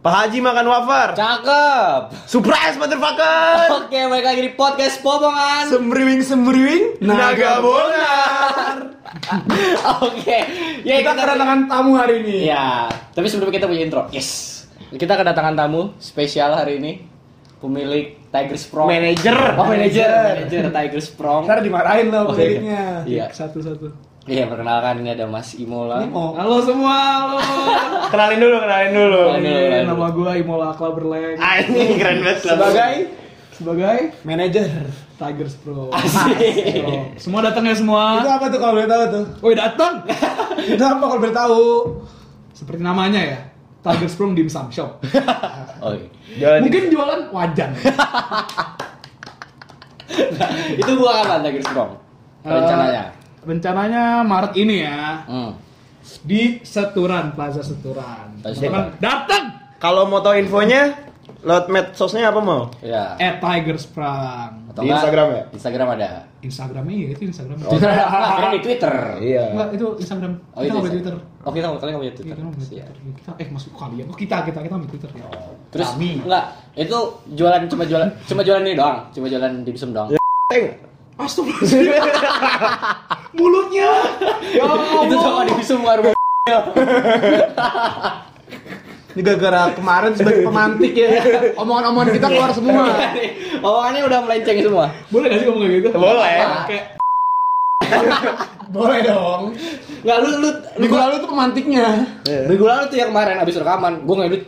Pak Haji makan wafer. Cakep. Surprise motherfucker. Oke, balik lagi di podcast Pobongan. Sembriwing sembriwing naga bonar. Oke. Ya Kita kedatangan tamu hari ini. Ya, tapi sebelum kita punya intro. Yes. Kita kedatangan tamu spesial hari ini. Pemilik Tiger Sprong. Manager. Oh, manager. Manager Tiger Sprong. Ntar dimarahin loh Oh, pemiliknya. Iya. Satu-satu. Iya, perkenalkan ini ada Mas Imola. Oh. Halo semua, halo. Kenalin dulu, kenalin dulu. Kenalin dulu. Ini nama gua Imola Klaberleng. Ah, ini keren banget. Sebagai sebagai manajer Tigers Pro. Asik. Pro. Semua datang ya semua. Itu apa tuh kalau boleh tahu tuh? Woi datang. Itu apa kalau boleh tahu? Seperti namanya ya. Tigers Pro Dim Sum Shop. Oh, iya. Mungkin jualan wajan. Itu gua kapan Tiger Sprong? Rencananya. Eh, rencananya Maret ini ya. Hmm. Di Seturan, Plaza Seturan. Teman-teman, datang. Kalau mau tahu infonya, lewat medsosnya apa mau? Ya. At Tigers Prang. Atau Di Instagram ya? Instagram ada. Instagramnya ya itu Instagram. Oh, kira di Twitter. Iya. Enggak, itu Instagram. Oh, kita itu nggak. Twitter. Oh, kita kalian nggak punya Iya, Twitter. kita nggak Iya. Twitter. Kita eh masuk kalian. Oh, kita kita kita punya Twitter ya. Terus Kami. enggak, itu jualan cuma jualan cuma jualan ini doang, cuma jualan dimsum doang. Teng. Mulutnya. Ya itu sama Allah. dimsum baru Ini gara-gara kemarin sebagai pemantik ya. Omongan-omongan kita keluar semua. Omongannya udah melenceng semua. Boleh gak sih ngomong kayak gitu? Boleh. Kayak Boleh dong. Enggak lu lu Minggu lalu tuh pemantiknya. minggu lalu tuh yang kemarin abis rekaman, gua ngedit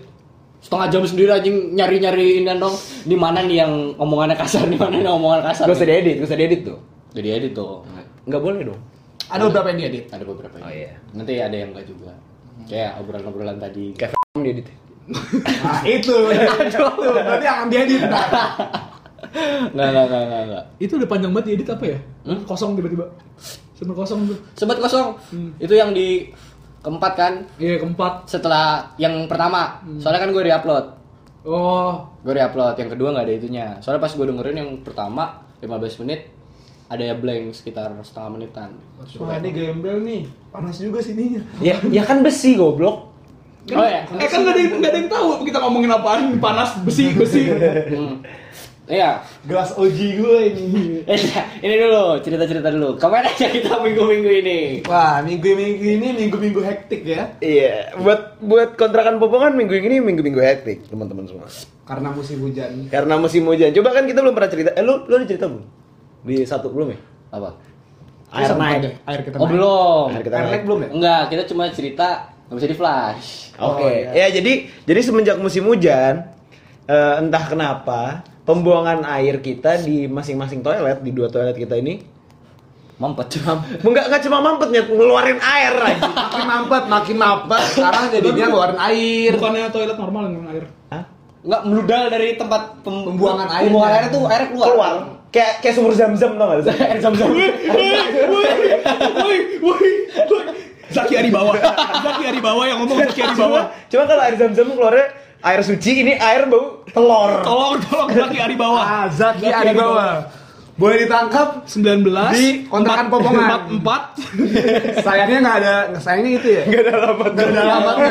setengah jam sendiri anjing nyari-nyari ini dong di mana nih yang omongannya kasar di mana nih omongan kasar Gak usah diedit, gak usah diedit tuh. jadi edit tuh Nggak boleh dong. Ada beberapa yang diedit. ada beberapa Oh, iya. nanti ada yang enggak juga kayak obrolan-obrolan tadi Kayak diedit. Nah, itu. Itu berarti yang diedit. Nah. nggak nggak nggak nggak nggak itu udah panjang banget edit apa ya? Hmm? Kosong tiba-tiba. Sempat kosong tuh. Sobat kosong Hmm. itu yang di keempat kan Iya, keempat. setelah yang pertama soalnya kan gue di-upload Oh, gue di-upload yang kedua nggak ada itunya soalnya pas gue dengerin yang pertama 15 menit ada ya blank sekitar setengah menitan Wah, ini gembel nih. Panas juga sininya. Ya, ya kan besi goblok. oh ya eh kan gak ada yang, nggak ada yang tahu kita ngomongin apaan panas besi besi. Hmm. Iya, Gelas OG gue ini. Eh, ini dulu cerita-cerita dulu. Ke mana aja kita minggu-minggu ini? Wah, minggu-minggu ini minggu-minggu hektik ya. Iya, buat buat kontrakan popongan minggu ini minggu-minggu hektik, teman-teman semua. Karena musim hujan. Karena musim hujan. Coba kan kita belum pernah cerita. Eh, lu lu ada cerita belum? Di satu belum ya? Apa? Air Sempat naik. deh, Air kita Oh naik. belum. Air kita Air naik. naik belum ya? Enggak, kita cuma cerita nggak bisa di flash. Oke. Oh, iya. Ya, jadi jadi semenjak musim hujan eh, entah kenapa pembuangan air kita di masing-masing toilet di dua toilet kita ini Mampet cuma. enggak enggak cuma mampetnya ngeluarin air aja. Makin mampet, makin mampet. Sekarang jadinya ngeluarin air. Bukannya toilet normal yang air. Hah? Enggak meludal dari tempat pem- Pembuangan airnya. Pembuangan air tuh air keluar. Keluar. Kayak kayak sumur zam-zam tau gak? air zam-zam. Woi, woi, woi. Zaki Aribawa. Zaki Aribawa yang ngomong Zaki Aribawa. Cuma kalau air zam-zam keluarnya air suci, ini air bau telur. Tolong, tolong Zaki Aribawa. Ah, Zaki Aribawa. Boleh ditangkap 19 Di kontrakan Popongan. 44 sayangnya nggak ada sayangnya itu ya Gak ada alamat. nggak ada alamatnya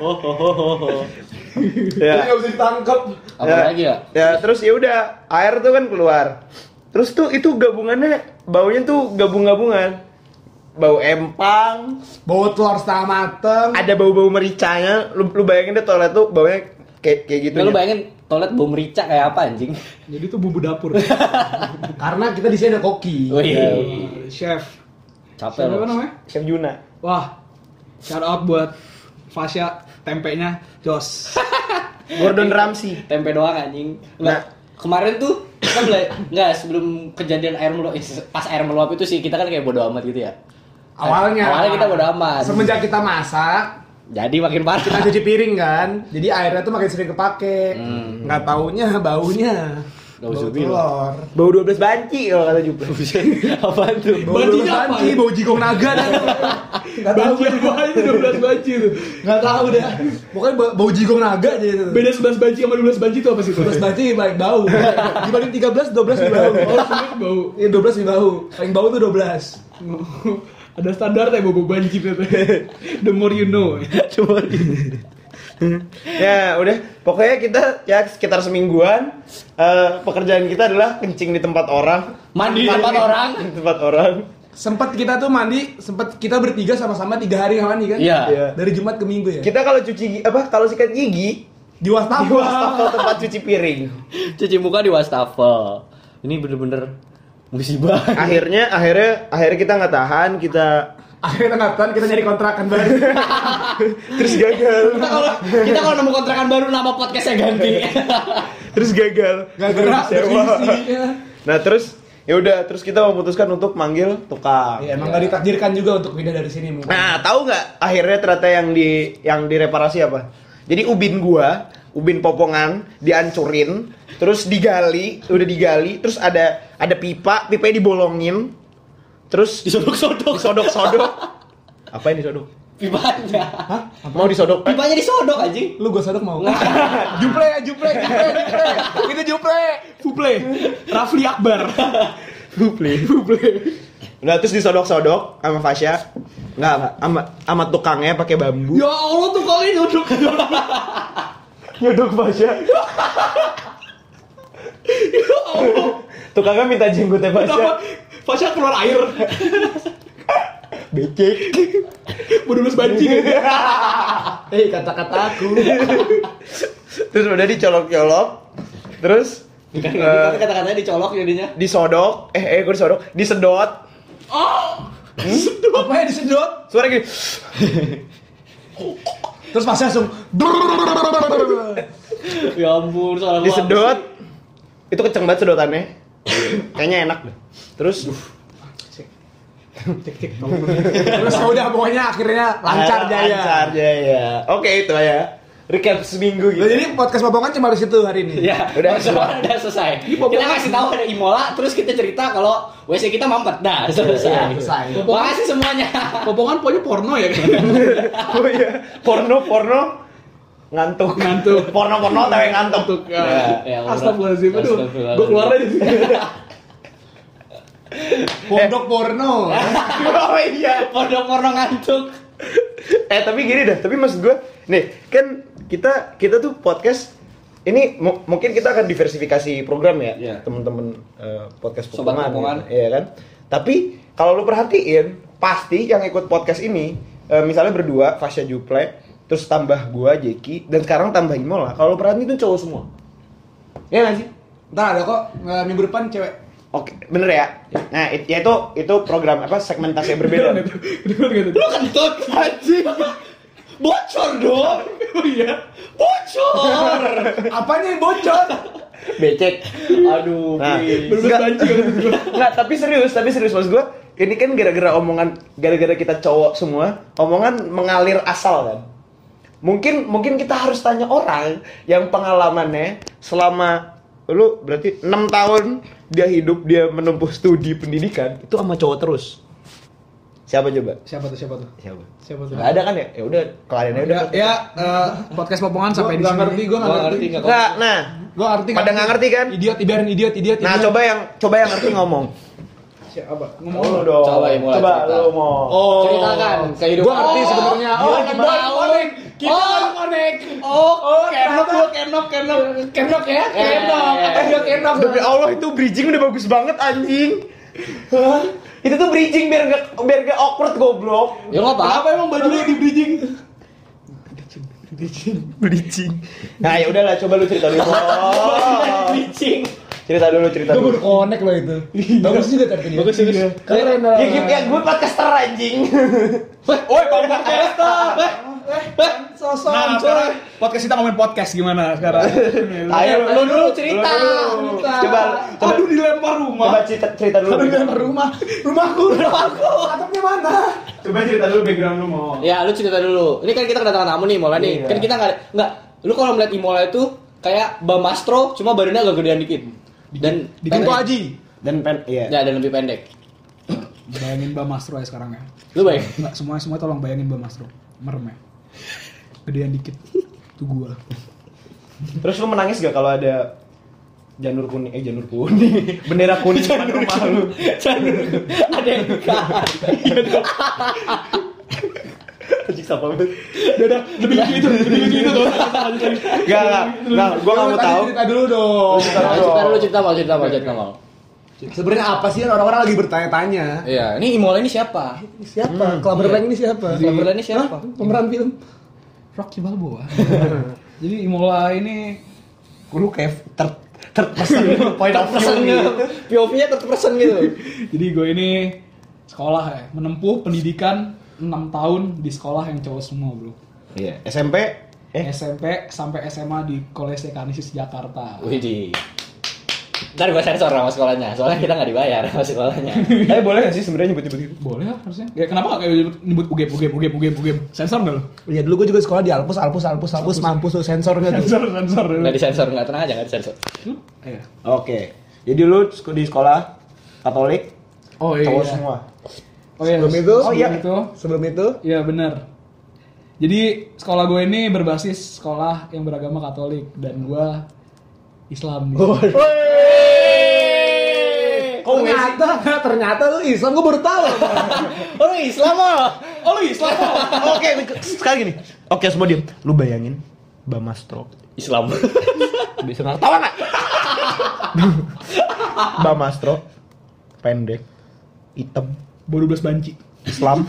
Oh, oh, oh, oh, oh. jadi Ya. nggak bisa ditangkap Apa Ya. lagi ya? Ya terus ya udah air tuh kan keluar. Terus tuh itu gabungannya baunya tuh gabung-gabungan. Bau empang, bawa telur setengah mateng ada bau-bau mericanya. Lu, lu bayangin deh toilet tuh baunya kayak kayak gitu. Lu ya. bayangin toilet bau merica kayak apa anjing? Jadi itu bumbu dapur karena kita di sini ada koki Wih. Chef Capek Siapa namanya? Chef Juna. Wah Shout out buat Fasya Tempenya Jos Gordon Ramsay. Tempe doang anjing. Nah. Kemarin tuh kita bela- enggak sebelum kejadian air meluap eh, pas air meluap itu sih kita kan kayak bodo amat gitu ya. awalnya Awalnya kita bodo amat. semenjak kita masak Jadi makin parah. kita cuci piring kan jadi airnya tuh makin sering kepake Hmm. nggak taunya baunya Bau bau zubi telur. Bau 12 banci kalau kata Jupri. Apaan tuh? bau dua apa? banci. Bau jigong naga dah. Nggak tahu Banci apa itu 12 banci itu nggak tahu dah. Pokoknya bau- jigong naga aja itu. Beda 11 banci sama 12 banci itu apa sih? 12 banci baik bau. Dibanding 13 12 lebih bau. Oh, bau. Iya 12 lebih bau. Paling bau tuh 12 Ada standar ya bau banci itu The more you know ya udah pokoknya kita ya sekitar semingguan eh, pekerjaan kita adalah kencing di tempat orang Mandi di tempat orang. di tempat orang Sempet kita tuh mandi, sempet kita bertiga sama-sama tiga hari nggak mandi kan? Iya. Iya. Dari Jumat ke Minggu ya. kita kalau cuci apa kalau sikat gigi Di wastafel. di wastafel tempat cuci piring Cuci muka di wastafel. Ini bener-bener musibah. akhirnya akhirnya akhirnya kita nggak tahan kita Akhirnya ngatan kita nyari kontrakan baru. terus gagal kita kalau kita kalau nemu kontrakan baru nama podcastnya ganti. terus gagal Gak gerak Sewa. Ya. nah terus ya udah terus kita memutuskan untuk manggil tukang Ya, emang gak ditakdirkan juga untuk pindah dari sini mungkin. Nah, tahu nggak akhirnya ternyata yang di yang direparasi apa? Jadi ubin gua, ubin popongan dihancurin, terus digali, udah digali, terus ada ada pipa, pipanya dibolongin, terus Disodok-sodok. disodok-sodok. Apa yang disodok? Pipanya. Mau disodok? Pipanya disodok anjing. Lu gue sodok mau. juple, juple, juple, juple. Itu juple. Fuple. Rafli Akbar. Buble. Udah terus disodok-sodok sama Fasya. Enggak, sama sama tukangnya pakai bambu. Ya Allah tuh kali nyodok. Nyodok Fasya. Tukangnya minta jenggotnya Fasya. Fasya keluar air. Becek. Bener-bener banjir. Eh, kata-kataku. Terus udah dicolok-colok. Terus tapi kata-katanya dicolok jadinya. disodok, eh eh gue disodok, disedot. Apa ya disedot? Suara gini. Terus pas langsung Ya ampun, suara disedot. Itu kenceng banget sedotannya. Kayaknya enak deh. Terus cek cek tolong. Terus ya udah pokoknya akhirnya lancar Ah, jaya. Lancar jaya. Oke, itu ya. Recap seminggu gitu. Nah, jadi podcast Bobongan cuma harus itu hari ini. Ya, Udah, udah, udah selesai. Kita kasih tahu ada Imola, terus kita cerita kalau WC kita mampet. Dah, selesai. selesai. Makasih semuanya. Popongan pokoknya porno ya kan. oh iya, porno porno ngantuk. Ngantuk. Porno porno tapi ngantuk. Ngantuk, ya. Ya Allah. Astagfirullahaladzim, aduh. Gue keluar aja. Pondok porno. oh iya. Porno-porno ngantuk. Eh tapi gini dah, tapi maksud gue, nih kan kita kita tuh podcast ini mu- mungkin kita akan diversifikasi program ya, Iya. teman-teman eh, podcast Potongan. gitu, iya kan. Tapi kalau lu perhatiin, pasti yang ikut podcast ini, eh, misalnya berdua, Fasya Juple, terus tambah gua Jeki, dan sekarang tambah Imola. Kalau perhatiin itu cowok semua. Iya nggak sih? Ntar ada kok minggu depan cewek. Oke, bener ya. Nah, it- ya itu itu program apa segmentasi yang berbeda. Gitu. Lu kentut anjing. Bocor dong. Oh iya. Bocor. Apanya yang bocor? Becek. Aduh, Nah, please. Bener-bener Enggak. tapi serius, tapi serius maksud gua ini kan gara-gara omongan gara-gara kita cowok semua, omongan mengalir asal kan. Mungkin mungkin kita harus tanya orang yang pengalamannya selama lu berarti 6 tahun dia hidup dia menempuh studi pendidikan itu sama cowok terus. Siapa coba? Siapa tuh siapa tuh? Siapa? Siapa tuh? Gak ada kan ya? Ya udah kelarin aja udah. Udah, ya eh, podcast Popongan sampai di nggak sini. ngerti, gua nggak Gua ngerti. ngerti nggak? Enggak, nah. Gue ngerti. Pada nggak ngerti kan? Idiot, biarin idiot, idiot. Nah, coba yang coba yang ngerti ngomong. Siapa? Ngomong lu dong. Coba, Imul, coba cerita. lu mau. Oh. Ceritakan kehidupan. Gua ngerti sebenarnya. Oh, Oh, kita mau. connect. Kita oh, connect. Oh, Oh, kenok lu, kenok, kenok. Kenok ya? Eh, Kenok. Ada kenok. Demi Allah itu bridging udah bagus banget anjing. Hah? itu tuh bridging biar gak biar gak awkward goblok. Ya enggak apa-apa. Kenapa emang bajunya di bridging? Bridging. Nah, ya udahlah coba lu cerita dulu. Oh. Bridging. Cerita dulu, cerita Gue dulu. baru connect loh itu. Bagus juga tadi. Bagus, bagus. Keren lah. Ya, ya, ya gue podcaster anjing. Woi, Podcaster. Sosok. Nah, sekarang podcast kita ngomongin podcast gimana sekarang? Ayo lu dulu cerita. Coba coba Aduh dilempar rumah. coba cerita, cerita dulu. Aduh, yang rumah. Rumahku. Rumahku. Atapnya mana? Coba cerita dulu background lu mau. Ya, lu cerita dulu. Ini kan kita kedatangan tamu nih, Mola nih. Iya. Kan kita nggak nggak lu kalau melihat Imola itu kayak Bamastro cuma badannya agak gedean dikit. Dan Dikit pendek. Haji. Dan pen iya. Ya, dan lebih pendek. Bayangin Mbak Mastro ya sekarang ya. Lu baik. Enggak, semua semua tolong bayangin Mbak Mastro. Merem ya. Gedean dikit. Itu gua. Terus lu menangis gak kalau ada janur kuning eh janur kuning bendera kuning depan rumah lu ada yang nikah. Anjing Siapa banget? Udah, udah, lebih lucu itu, lebih lucu itu tuh. Gak, gak, gak, gue gak mau tahu. Cerita dulu dong. Nah, cerita dulu cerita mal cerita mal cerita mal. Sebenarnya apa sih orang-orang lagi bertanya-tanya? Iya, ini Imola ini siapa? Siapa? Clubber Blank ini siapa? Clubber ini siapa? Pemeran film. Rocky Balboa. Jadi Imola ini Lu kayak ter terpesan point of Terpesan view gitu. POV-nya terpesan gitu. Jadi gue ini sekolah ya, menempuh pendidikan 6 tahun di sekolah yang cowok semua bro. Iya, SMP eh SMP sampai SMA di Kolese Kanisius Jakarta. Widih. Ntar gue sensor sama sekolahnya, soalnya kita nggak dibayar sama sekolahnya. eh boleh gak sih sebenarnya nyebut-nyebut gitu? Boleh lah harusnya. Ya kenapa gak kayak nyebut- UGM, UGM, UGM, UGM, UGM? Sensor nggak lo? Iya dulu gue juga sekolah di Alpus, Alpus, Alpus, Alpus, mampus tuh sensor nggak tuh? Sensor, sensor. Nggak disensor, nggak tenang aja nggak disensor. Iya. Oke. Jadi lu di sekolah Katolik Oh iya. cowok semua. Oh iya. Sebelum itu, oh, iya. itu. Sebelum itu, Iya benar. Jadi sekolah gue ini berbasis sekolah yang beragama Katolik dan gue Islam. Oh, Kok nggak sih? ternyata, ternyata lu Islam gue baru tahu. Oh lu Islam oh? Oh lu Islam? Oke, sekarang gini. Oke, semua diem. Lu bayangin Bamastro. Islam. Bisa nggak tawa nggak? Bamastro pendek, hitam, Baru 12 banci. Islam,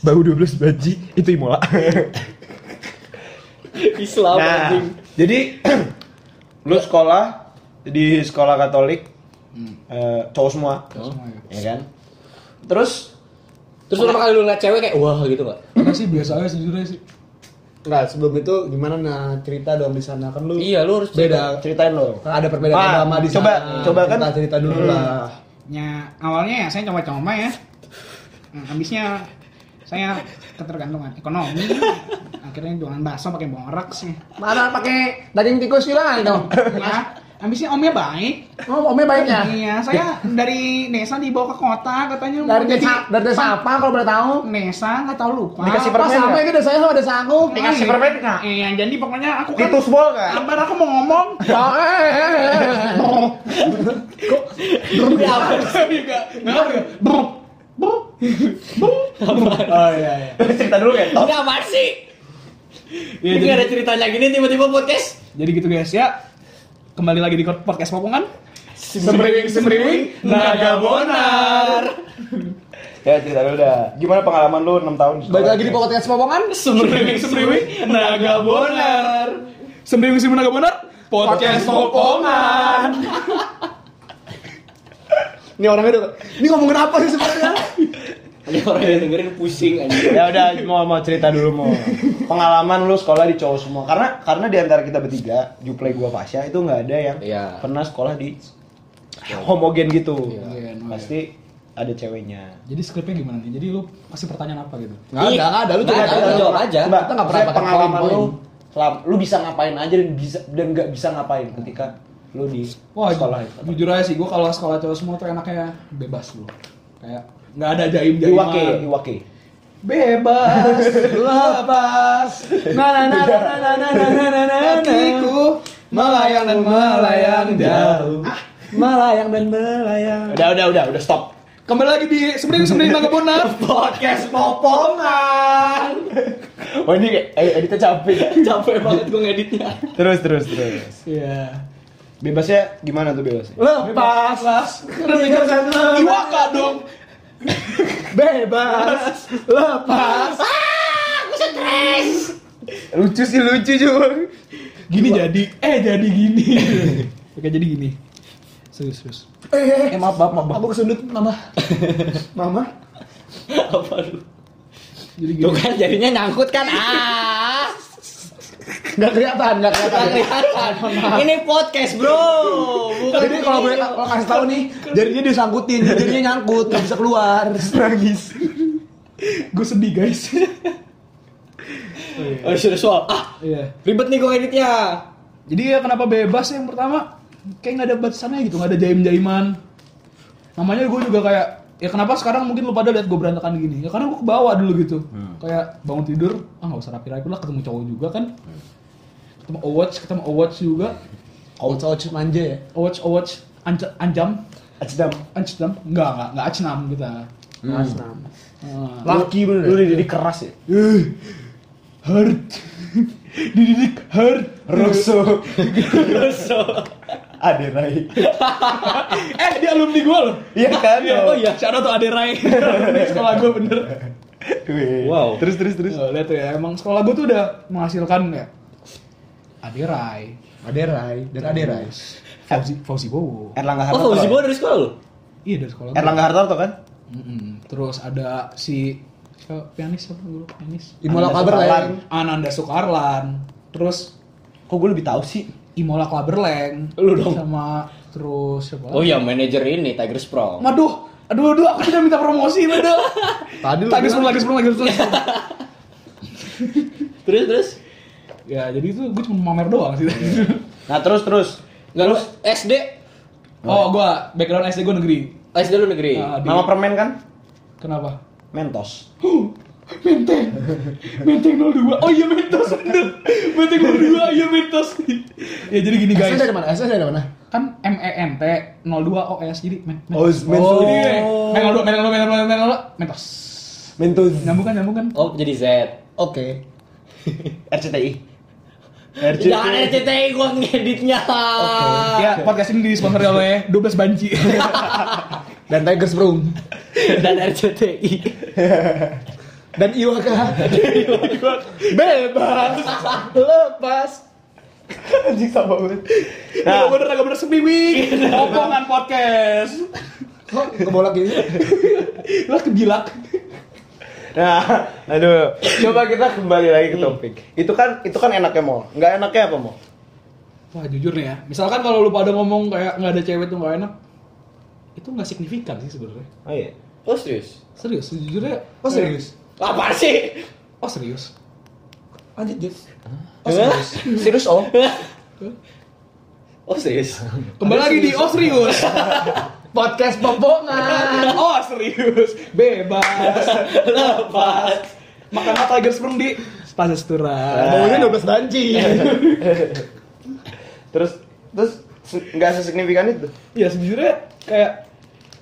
bau 12 baji, itu Imola. Islam nah, anjing. jadi lu sekolah di sekolah Katolik, eh, cowok semua, Semua ya. ya kan? Terus Terus pertama kali lu ngeliat cewek kayak wah gitu nggak? Enggak sih biasa aja sejujurnya sih. Enggak, sebelum itu gimana nah cerita dong di sana kan lu Iya lu harus beda ceritain lo. kan ada perbedaan Pak, agama di coba- sana. coba kan. cerita, cerita dulu Hmm. lah. Ya awalnya ya saya coba-coba ya. Nah, habisnya saya ketergantungan ekonomi. Akhirnya jualan bakso pakai borok sih. Mana pakai daging tikus hilang dong. Ya, habisnya omnya baik. Oh, omnya baiknya. Iya, saya dari desa dibawa ke kota katanya Dari jadi desa, dari desa apa kalau boleh tahu? Nesa nggak tahu lupa. Dikasih Pas permen sampai nggak? itu desa sama desa aku. Dikasih permen nggak? Iya, jadi pokoknya aku kan Titus bol nggak? Sabar aku mau ngomong. Oh, eh, eh, eh. Kok apa sih? Oh iya iya. Cerita dulu kan? Ini apa sih? Iya, Ini jadi- ada ceritanya gini tiba-tiba podcast. Jadi gitu guys ya. Kembali lagi di podcast Popongan. Semriwing semriwing naga bonar. Ya cerita dulu dah. Gimana pengalaman lu 6 tahun? Balik lagi di podcast Popongan. Semriwing semriwing naga bonar. Sembriwing sembriwing naga benar. Podcast Popongan. Ini orangnya udah. Ini ngomongin apa sih sebenarnya? Ini orang yang dengerin pusing aja. ya udah mau mau cerita dulu mau pengalaman lu sekolah di cowok semua karena karena di antara kita bertiga Juplay gua Fasya itu nggak ada yang Iya. pernah sekolah di homogen gitu Iya. pasti ada ceweknya Jadi skripnya gimana nih? Jadi lu kasih pertanyaan apa gitu? Enggak ada, enggak ada. Lu Nggak coba ada, aja. lu jawab aja. Coba, Kita nggak pernah pakai pengalaman lu selam- lu bisa ngapain aja dan bisa dan nggak bisa ngapain ketika lu di Wah, sekolah itu jujur aja sih, gue kalau sekolah cowok semua tuh enaknya bebas bro. Kayak nggak ada jaim jaiman. Iwake Iwake Bebas, lepas. Nah, nah, nah, nah, nah, nah, nah, nah, nah. Kakiku melayang dan melayang jauh. Melayang dan melayang. udah udah udah udah stop Kembali lagi di Sembriwing Sembriwing Naga Bonar. Podcast popongan. oh ini kayak eh, editnya capek Capek banget gue ngeditnya. terus terus terus Iya. Bebasnya gimana tuh bebasnya Lepas. Meninggalkan lepas. Iwaka dong. Bebas. Lepas. lucu sih lucu juga Gini jadi, eh jadi gini. Oke jadi gini. Serius serius. Eh, eh maaf maaf maaf, maaf. aku kesundut, Mama. Mama. Apa lu? Jadi gini. Tuh kan jadinya nyangkut kan. Ah. Enggak kelihatan, Nggak kelihatan. kelihatan. Ini podcast, Bro. Bukan Jadi kalau boleh kalau kasih tahu nih, jadinya disangkutin, jadinya nyangkut, nggak bisa keluar. nangis Gue sedih guys. Oh, serius soal. Ah, Iya. ribet nih gue ngeditnya. Jadi ya kenapa bebas yang pertama kayak nggak ada batasannya gitu, nggak ada jaim-jaiman. Namanya gue juga kayak ya kenapa sekarang mungkin lu pada lihat gue berantakan gini? Ya karena gue kebawa dulu gitu. Kayak bangun tidur, ah nggak usah rapi-rapi lah ketemu cowok juga kan. Ketemu Overwatch, ketemu Overwatch juga. Ouch, ouch, manja ya. Overwatch, Overwatch, anj anjam, Acdam ancam, enggak enggak enggak acnam kita. 6. Nah, Laki bener. Lu dididik keras ya? hard. Dididik hard. Rosso. Rosso. Aderai. Eh, dia alumni gua loh. Iya kan? Oh iya, shout out to Ade Rai. Alumni sekolah gua bener. Wow. Terus terus terus. Oh, lihat tuh ya, emang sekolah gua tuh udah menghasilkan ya. Ade Rai, Aderai dan Aderai. Fauzi, Fauzi Bowo. Erlangga Oh, Hartarto. Fauzi ya? Bowo dari sekolah lu? Iya dari sekolah. Erlangga Hartarto kan? Mm-mm. Terus ada si siapa pianis siapa dulu pianis? Imola Kaberleng. Ananda Sukarlan. Terus Kok gue lebih tahu sih? Imola Klaberleng. Lu dong. Sama terus siapa? Oh iya, manajer ini Tiger Sprong. Waduh, aduh aduh aku udah minta promosi aduh. Tadi lu bilang- sebelum lagi sebelum lagi sebelum. Terus terus. ya jadi itu gue cuma mamer doang sih. Nah terus terus. Enggak lu SD. oh, gua background SD gue negeri. Oh, SD lu negeri. Ah, di- Nama permen kan? Kenapa? Mentos. Menteng. Menteng 02. Oh iya Mentos bener. Menteng 02 iya Mentos. ya jadi gini Asal guys. dari mana? Asal dari mana? Kan M E N T 02 OS jadi men. men- Oh, Mentos. Jadi men 02 men 02 men 02 men 02 Mentos. Mentos. Nyambung kan nyambung kan? Oh, jadi Z. Oke. RCTI. Jangan RCTI gua ngeditnya. Ya, podcast ini disponsori oleh 12 banci. Dan Tiger Sprung. Dan RCTI. Dan Iwaka. Bebas. Lepas. Anjing sama banget. Nah, bener agak bener sepiwi. Omongan podcast. Kok kebolak gini? Lah kebilak. nah, aduh. Coba kita kembali lagi ke topik. Itu kan itu kan enaknya mau. Nggak enaknya apa mau? Wah jujur nih ya, misalkan kalau lu pada ngomong kayak nggak ada cewek tuh nggak enak, itu nggak signifikan sih sebenarnya. Oh iya. Oh, serius. Serius, sejujurnya. Oh serius? Apa sih? Oh serius. Lanjut, Jus. Oh, serius. Serius om? Oh, serius. Kembali lagi di Oh serius. Podcast popongan. oh serius, bebas. Lepas. Makan apa Tiger Sprung di Plaza Setura. Baunya 12 banci. Terus terus nggak sesignifikan itu. Ya sejujurnya kayak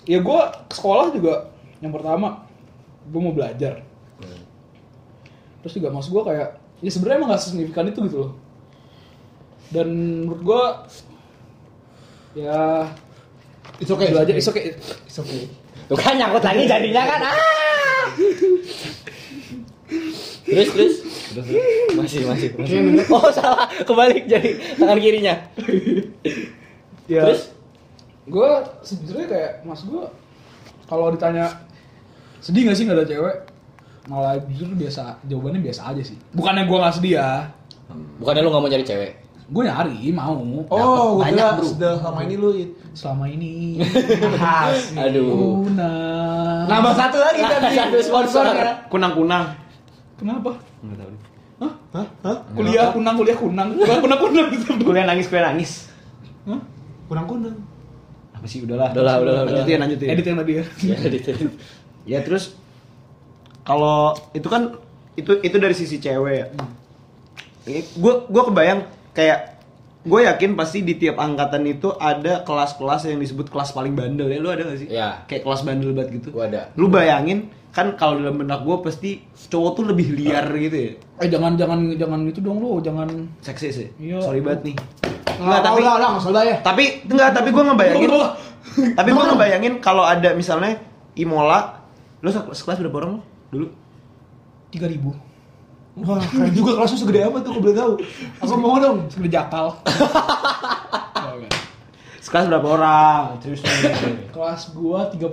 ya gue ke sekolah juga yang pertama gue mau belajar. Terus juga maksud gue kayak ya sebenarnya emang gak signifikan itu gitu loh. Dan menurut gue ya It's okay. belajar is okay. It's okay. Tuh kan nyangkut lagi jadinya kan. Ah. Terus terus. Masih masih masih. Oh salah, kebalik jadi tangan kirinya. Ya, Terus? gue sejujurnya kayak mas gue kalau ditanya sedih gak sih nggak ada cewek malah jujur biasa jawabannya biasa aja sih bukannya gue nggak sedih ya Bukannya lu gak mau nyari cewek? gue nyari mau Oh, gue Banyak, kira bro. sudah lama ini lu selama ini Aduh. Una Nambah satu lagi Nah, tadi. satu sponsor. Kunang-kunang. kenapa Nggak tahu. Hah? Hah? Hah? kuliah kunang kuliah kunang kuliah kunang kunang Kuliah nangis, kuliah nangis. Hah? Kunang-kunang. Apa sih udahlah. Udahlah, udahlah, udahlah. Lanjutin, lanjutin. edit yang tadi ya Ya, gitu. Ya terus kalau itu kan itu itu dari sisi cewek ya. Gue gue kebayang kayak gue yakin pasti di tiap angkatan itu ada kelas-kelas yang disebut kelas paling bandel ya. Lu ada gak sih? Iya. Kayak kelas bandel banget gitu. Gua ada. Lu bayangin kan kalau dalam benak gue pasti cowok tuh lebih liar gitu ya. eh jangan jangan jangan itu dong lo jangan Seksi sih. Iya. Sorry banget nih. Enggak, tapi udah, udah, enggak usah ya. tapi enggak, tapi gue ngebayangin tapi gue ngebayangin kalau ada misalnya Imola, lu se- sekelas berapa orang lu dulu? tiga ribu Wah, keren juga kelasnya segede apa tuh, gue boleh tahu. Aku mau dong. segede jakal Sekelas berapa orang? Serius kelas gua 31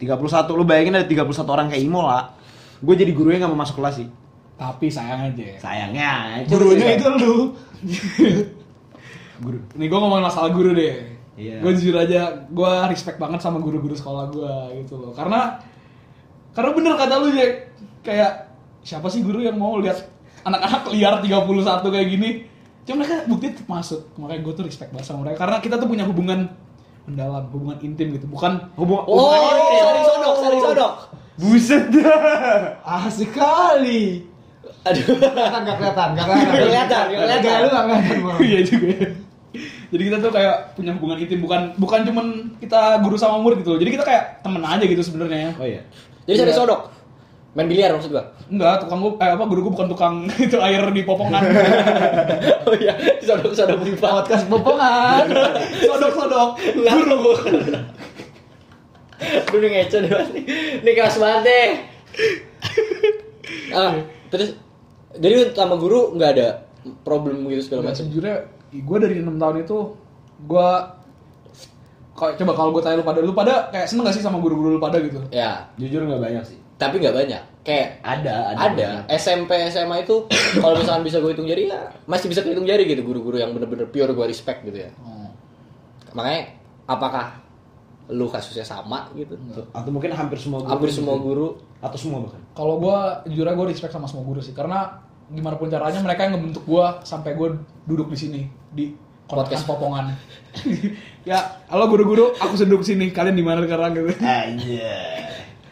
31, lu bayangin ada 31 orang kayak Imola Gue jadi gurunya gak mau masuk kelas sih tapi sayang aja Sayangnya Gurunya itu lu. Guru Nih gue ngomongin masalah guru deh. Iya. Gue jujur aja, gue respect banget sama guru-guru sekolah gue gitu loh. Karena karena bener kata lu Jack, kayak siapa sih guru yang mau lihat anak-anak liar 31 kayak gini? Cuma mereka bukti masuk. Makanya gue tuh respect banget sama mereka karena kita tuh punya hubungan mendalam, hubungan intim gitu. Bukan Hubung Oh, saling sodok, saling sodok. Buset dah Asik kali. Aduh. Kelihatan, enggak kelihatan, enggak kelihatan. Nggak kelihatan, nggak kelihatan. Enggak, lu enggak kelihatan. Iya juga. Jadi kita tuh kayak punya hubungan intim bukan bukan cuman kita guru sama murid gitu loh. Jadi kita kayak temen aja gitu sebenarnya. Oh iya Jadi saya Iya. sodok. Main biliar maksud gua. Enggak, tukang gua eh apa guru gua bukan tukang itu air di popongan. oh iya, sodok-sodok pipa. Podcast popongan. Sodok-sodok. Guru gua. Aduh ini ngeco deh pasti. Ini keras banget deh. ah, terus jadi sama guru nggak ada problem gitu segala macam. sejujurnya gue dari enam tahun itu gue kalau coba kalau gue tanya lu pada lu pada kayak seneng gak sih sama guru-guru lu pada gitu Ya, Jujur nggak banyak sih. tapi nggak banyak. Kayak Ada, ada, SMP SMA itu kalau misalkan bisa gue hitung jari ya masih bisa kehitung jari gitu guru-guru yang bener-bener pure gue respect gitu ya makanya apakah lu kasusnya sama gitu Atau mungkin hampir semua guru. hampir gitu. semua guru Atau semua bahkan. kalau gue jujur aja gue respect sama semua guru sih karena gimana pun caranya mereka yang ngebentuk gue sampai gue duduk di sini di Podcast. podcast popongan ya halo guru-guru aku di sini kalian di mana sekarang gitu Aja.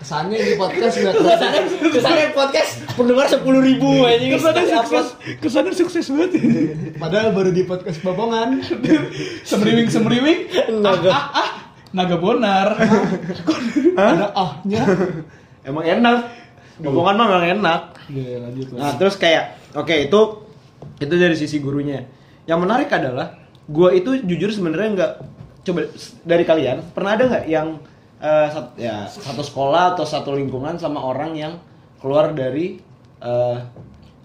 Kesannya di podcast nggak kesannya kesannya podcast pendengar sepuluh ribu anjing kesannya sukses kesannya sukses banget Padahal baru di podcast Babongan. semeriwing semeriwing Naga. ah, ah, ah, naga bonar Ada ahnya. Emang enak. Ngomongan mah emang enak. Iya, lanjut Nah, terus kayak oke itu itu dari sisi gurunya. Yang menarik adalah gua itu jujur sebenarnya nggak coba dari kalian pernah ada nggak yang eh, sat- ya satu sekolah atau satu lingkungan sama orang yang keluar dari eh,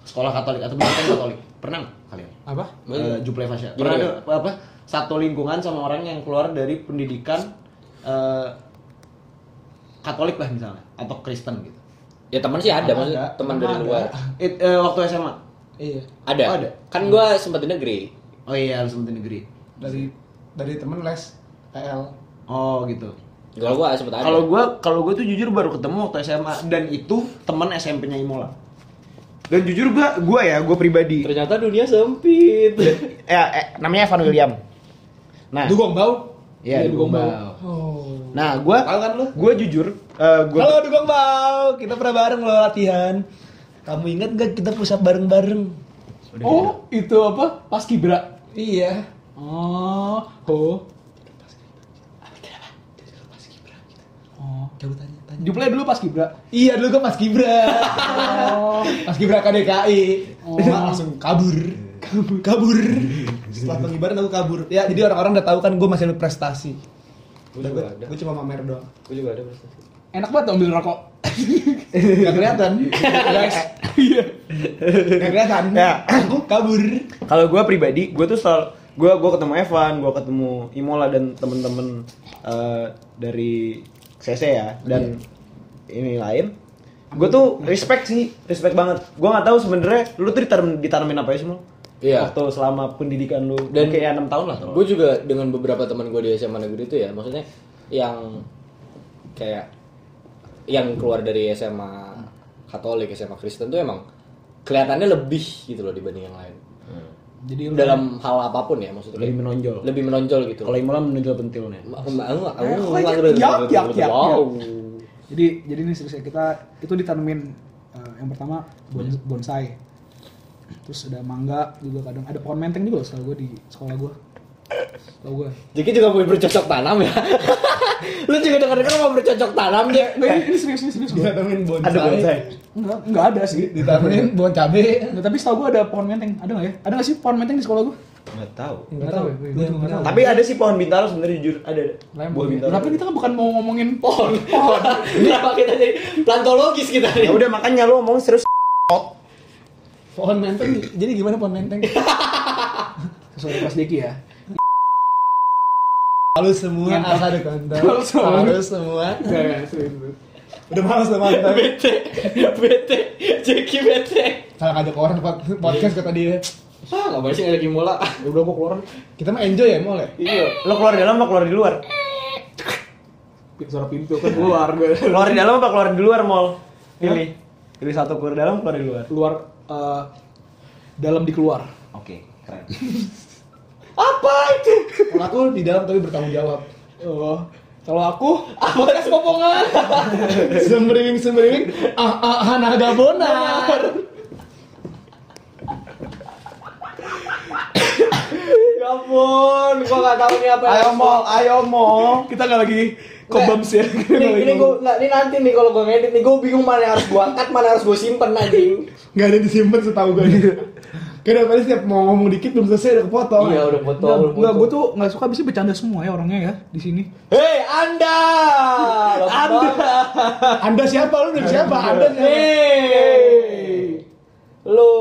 sekolah Katolik atau pendidikan Katolik? Pernah nggak kalian? Apa? Eh, Juple Fasya. Pernah ada ya? apa satu lingkungan sama orang yang keluar dari pendidikan eh, Katolik lah misalnya atau Kristen gitu. ya teman sih ada teman dari ada. luar It- eh, waktu SMA. Iya. ada Oh, ada. kan gua sempat di negeri Oh iya, harus di negeri. Dari dari temen les PL. Oh gitu. kalau gua sempat ada Kalau gua kalau gua tuh jujur baru ketemu waktu SMA dan itu teman SMP-nya Imola. Dan jujur gua gua ya, gua pribadi. ternyata dunia sempit Ya, eh, namanya Evan William. Nah, Dugong bau. iya, Iya, Dugong Dugong Bau. Oh. Nah, gua Tahu kan lu? gua jujur eh, gua Halo Dugong bau. Kita pernah bareng lo latihan. Kamu inget gak kita pusat bareng-bareng? oh itu apa pas kibra Iya. oh oh Oh. Coba tanya, tanya. Juple dulu pas kibra Iya dulu gue pas Gibra. Pas Gibra KDKI. Oh. langsung kabur. Kabur. Kabur. Setelah pengibaran aku kabur. Ya jadi orang-orang udah tahu kan gue masih ada prestasi. Udah gue, gue cuma mamer doang. gua juga ada prestasi enak banget ambil rokok Gak kelihatan. Guys. iya Gak kelihatan. Ya. Aku kabur. kalau gua pribadi, gua tuh selalu gua gua ketemu Evan, gua ketemu Imola dan temen-temen eh, dari CC ya dan ini lain. Gue tuh respect sih, respect banget. Gua nggak tahu sebenarnya lu tuh ditanam, ditanamin apa ya semua? Iya. Waktu selama pendidikan lu Dan- kayak enam tahun lah. gue juga dengan beberapa teman gue di SMA negeri itu ya maksudnya yang kayak yang keluar dari SMA Katolik SMA Kristen tuh emang kelihatannya lebih gitu loh dibanding yang lain. Jadi lu dalam hal apa pun ya maksudnya. Lebih menonjol. lebih menonjol gitu. Kalau Imola menonjol pentilnya. Aku aku aku Eh, yak, yak, yak, wow. Jadi jadi ini serius ya, kita itu ditanemin eh, yang pertama bon- bonsai. Terus ada mangga juga kadang ada pohon menteng juga loh setahu gue di sekolah gue setahu gue Jadi juga mau bercocok tanam ya lu juga denger-denger mau bercocok tanam dia Nggak, ini, ini serius ini serius gue Ditanemin bonsai. Ada bonsai. enggak enggak ada sih Ditanemin pohon cabe. Nggak, tapi setahu gue ada pohon menteng ada nggak ya ada nggak sih pohon menteng di sekolah gue Nggak tahu. Nggak tahu ya, tahu. Tapi ada sih pohon bintaro sebenarnya jujur ada. ada. Lem, Buah bintaro. tapi kita kan bukan mau ngomongin pohon pohon kenapa kita jadi plantologis kita nih Ya udah makanya lu ngomong serius. Pohon menteng. Jadi gimana pohon menteng? sesuai pas Deki ya Halo semua, Ngentot. asal ada konten. Halo semua. Halo semua. Ya. Udah malas udah mantan. bete bete Jeki bete Kalau ngajak orang pod- podcast kata dia. ah nggak boleh sih lagi mola udah gue keluar Kita mah enjoy ya mall ya. Iya. Lo keluar di dalam apa keluar di luar? suara pintu kan keluar gue Keluar di dalam apa keluar di luar mall? Pilih. Pilih satu keluar di dalam, keluar di luar. keluar eh, dalam di keluar Oke, keren. Apa itu Kalau aku di dalam tapi bertanggung jawab. oh kalau aku podcast popongan Sembriwing sembriwing. Ah ah ah naga bonar. ya ampun gua nggak tahu nih apa yang Ayo mall, ayo mall. kita nggak lagi Kobams ya. Ini, ini gue nggak ini nanti nih kalau gue ngedit nih gue bingung mana yang harus gue angkat mana yang harus gue simpen anjing. Nggak ada disimpan setahu gue. Karena paling setiap mau ngomong dikit belum selesai udah kepotong. Iya udah enggak foto. gue tuh nggak suka bisa bercanda semua ya orangnya ya di sini. Hei anda, anda, Anda siapa lu dari siapa? Anda siapa? hei, lo,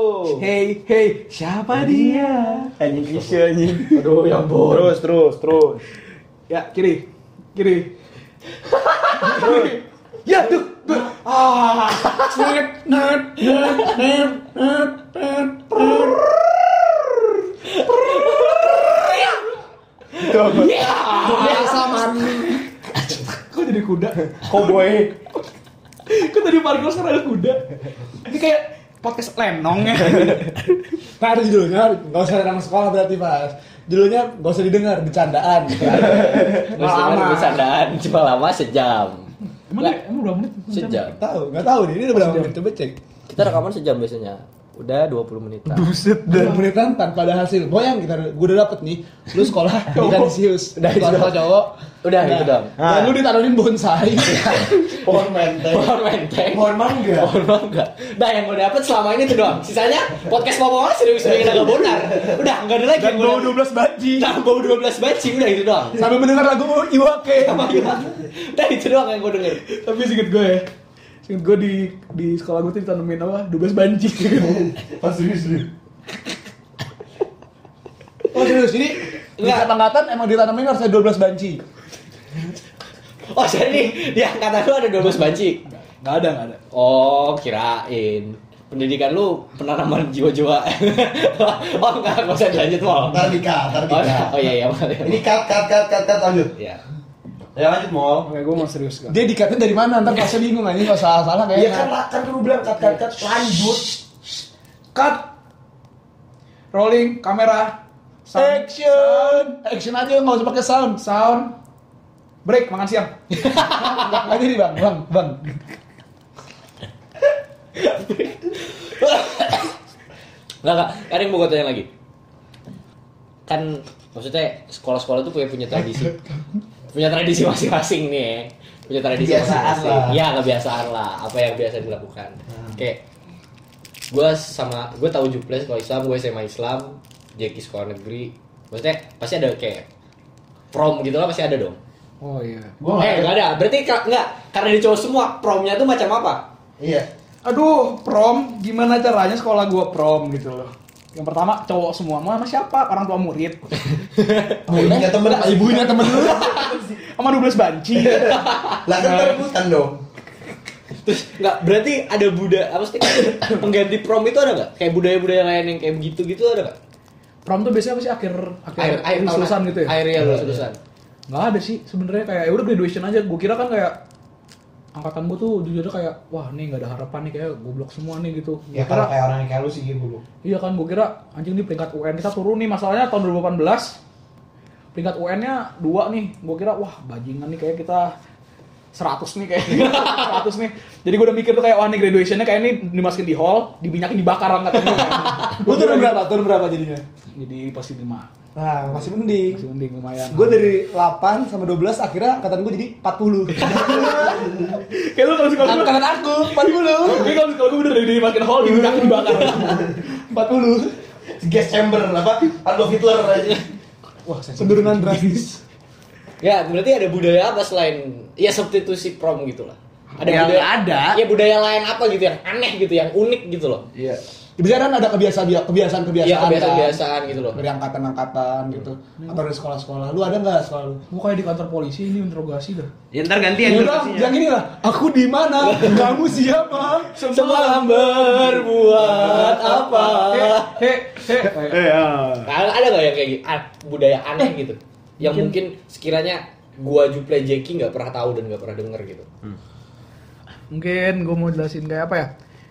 Hey, hey, siapa dia? Anjing kisah anjing. aduh ya ampun. Terus terus terus. Ya, kiri. Kiri. ya, tuh. tuh. Ah. Net, net, net, net, net, net, apa? Biasa man. Kok jadi kuda? Cowboy. Kok tadi Marco sekarang ada kuda? Ini kayak podcast lenong ya. Nah, ada judulnya, nggak usah nama sekolah berarti pas. Judulnya nggak usah didengar, bercandaan. Dengan bercandaan cuma lama sejam. Nggak, emang berapa menit? sejam. Tahu, nggak tahu nih. Ini udah berapa menit coba cek. Kita rekaman sejam biasanya. Udah 20 menitan. Buset Dua menitan tanpa ada hasil. Boyang kita, gue udah dapet nih. Lu sekolah di Kanisius. Udah, itu Sekolah cowok. Udah, itu doang. Dan lu ditaruhin bonsai. Pohon menteng. Pohon menteng. Pohon mangga. Pohon mangga. Nah yang gue dapet selama ini tuh doang. Sisanya podcast Popong serius serius agak bonar. Udah nggak ada lagi. Dan bau dapet. 12 banci. Nah bau 12 banci udah itu doang. Sambil mendengar lagu Iwake. Sama Iwan. Udah itu doang yang gue denger. Tapi singkat gue ya. Singkat gue di di sekolah gue tuh ditanemin apa? 12 banci. Pas serius lu. Oh serius, ini Enggak. Enggak. angkatan emang ditanamin harus ada 12 banci. Oh jadi di angkatan lu ada 12 banci. Gak ada, gak ada. Oh kirain. Pendidikan lu penanaman jiwa-jiwa. oh enggak, enggak usah dilanjut mal. Ntar dikat, ntar Oh, dikat. oh iya iya. Ini cut cut cut cut cut lanjut. Iya. Ya lanjut mall. Oke, gue mau serius kan. Dia dikatnya dari mana? Ntar pasnya bingung aja kalau salah-salah Iya kayaknya. kan kan lu bilang cut cut cut lanjut. Cut. Rolling, kamera. Sound. Action, action aja nggak usah pakai sound. Sound. Break, makan siang. Nggak jadi bang, bang, bang. Enggak, enggak. Ada yang mau gue tanya lagi. Kan maksudnya sekolah-sekolah tuh punya punya tradisi. Punya tradisi masing-masing nih ya. Punya tradisi Kebiasaan masing-masing. lah. Iya, kebiasaan lah. Apa yang biasa dilakukan. Kayak gue sama gue tahu Juple sekolah Islam, gue SMA Islam, Jeki sekolah negeri. Maksudnya pasti ada kayak prom gitu lah pasti ada dong. Oh iya. Gua eh, nggak enggak ada. Berarti ka- enggak karena di cowok semua promnya tuh macam apa? Iya. Aduh, prom, gimana caranya sekolah gua prom gitu loh. Yang pertama cowok semua, mau sama siapa? Orang tua murid. Ibunya temen Ibunya temen lu. Sama 12 banci. Lah kan rebutan dong. Terus nggak berarti ada budaya apa sih pengganti prom itu ada nggak? Kayak budaya-budaya lain yang kayak gitu-gitu ada nggak? Prom tuh biasanya apa sih akhir akhir Air air lulusan gitu ya? Air ya lulus lulusan. Nggak ada sih sebenarnya kayak ya udah graduation aja. Gue kira kan kayak angkatan gue tuh jujur aja kayak wah nih nggak ada harapan nih kayak goblok semua nih gitu. Gua Ya kira kayak orang yang kayak lu sih gitu lu. iya kan gue kira anjing nih peringkat UN kita turun nih masalahnya tahun 2018 peringkat UN-nya dua nih. Gue kira wah bajingan nih kayak kita 100 nih kayak 100 nih. Jadi gue udah mikir tuh kayak wah nih graduationnya kayak ini dimasukin di hall, diminyakin dibakar angkatannya. Lu turun berapa? Turun berapa jadinya? Jadi pasti 5. Nah, masih mending. Masih mending lumayan. Gue dari 8 sampai 12 akhirnya angkatan gue jadi 40. kayak lu kalau sekolah gue angkatan aku 40. Kayak kalau sekolah gue udah dari dimasukin hall, diminyakin dibakar. 40. Gas chamber apa? Adolf Hitler aja. Wah, penurunan drastis. Ya berarti ada budaya apa selain ya substitusi prom gitu lah. Ada Yang budaya ada. Ya budaya lain apa gitu yang aneh gitu, yang unik gitu loh. Iya. Biasanya kan ada kebiasaan kebiasaan kebiasaan. Iya kebiasaan-kebiasaan gitu loh. Dari angkatan-angkatan gitu. Atau dari sekolah-sekolah. Lu ada nggak sekolah lu? Gue kayak di kantor polisi ini interogasi dah. Ya ntar gantian Udah, yang ini lah. Aku di mana? Kamu siapa? Semalam berbuat apa? He, he, he. Eh, Nah, ada nggak yang kayak gitu, ah, budaya aneh gitu? Yang mungkin sekiranya gua Juple Jeki nggak pernah tahu dan nggak pernah denger gitu. Mungkin gue mau jelasin kayak apa ya?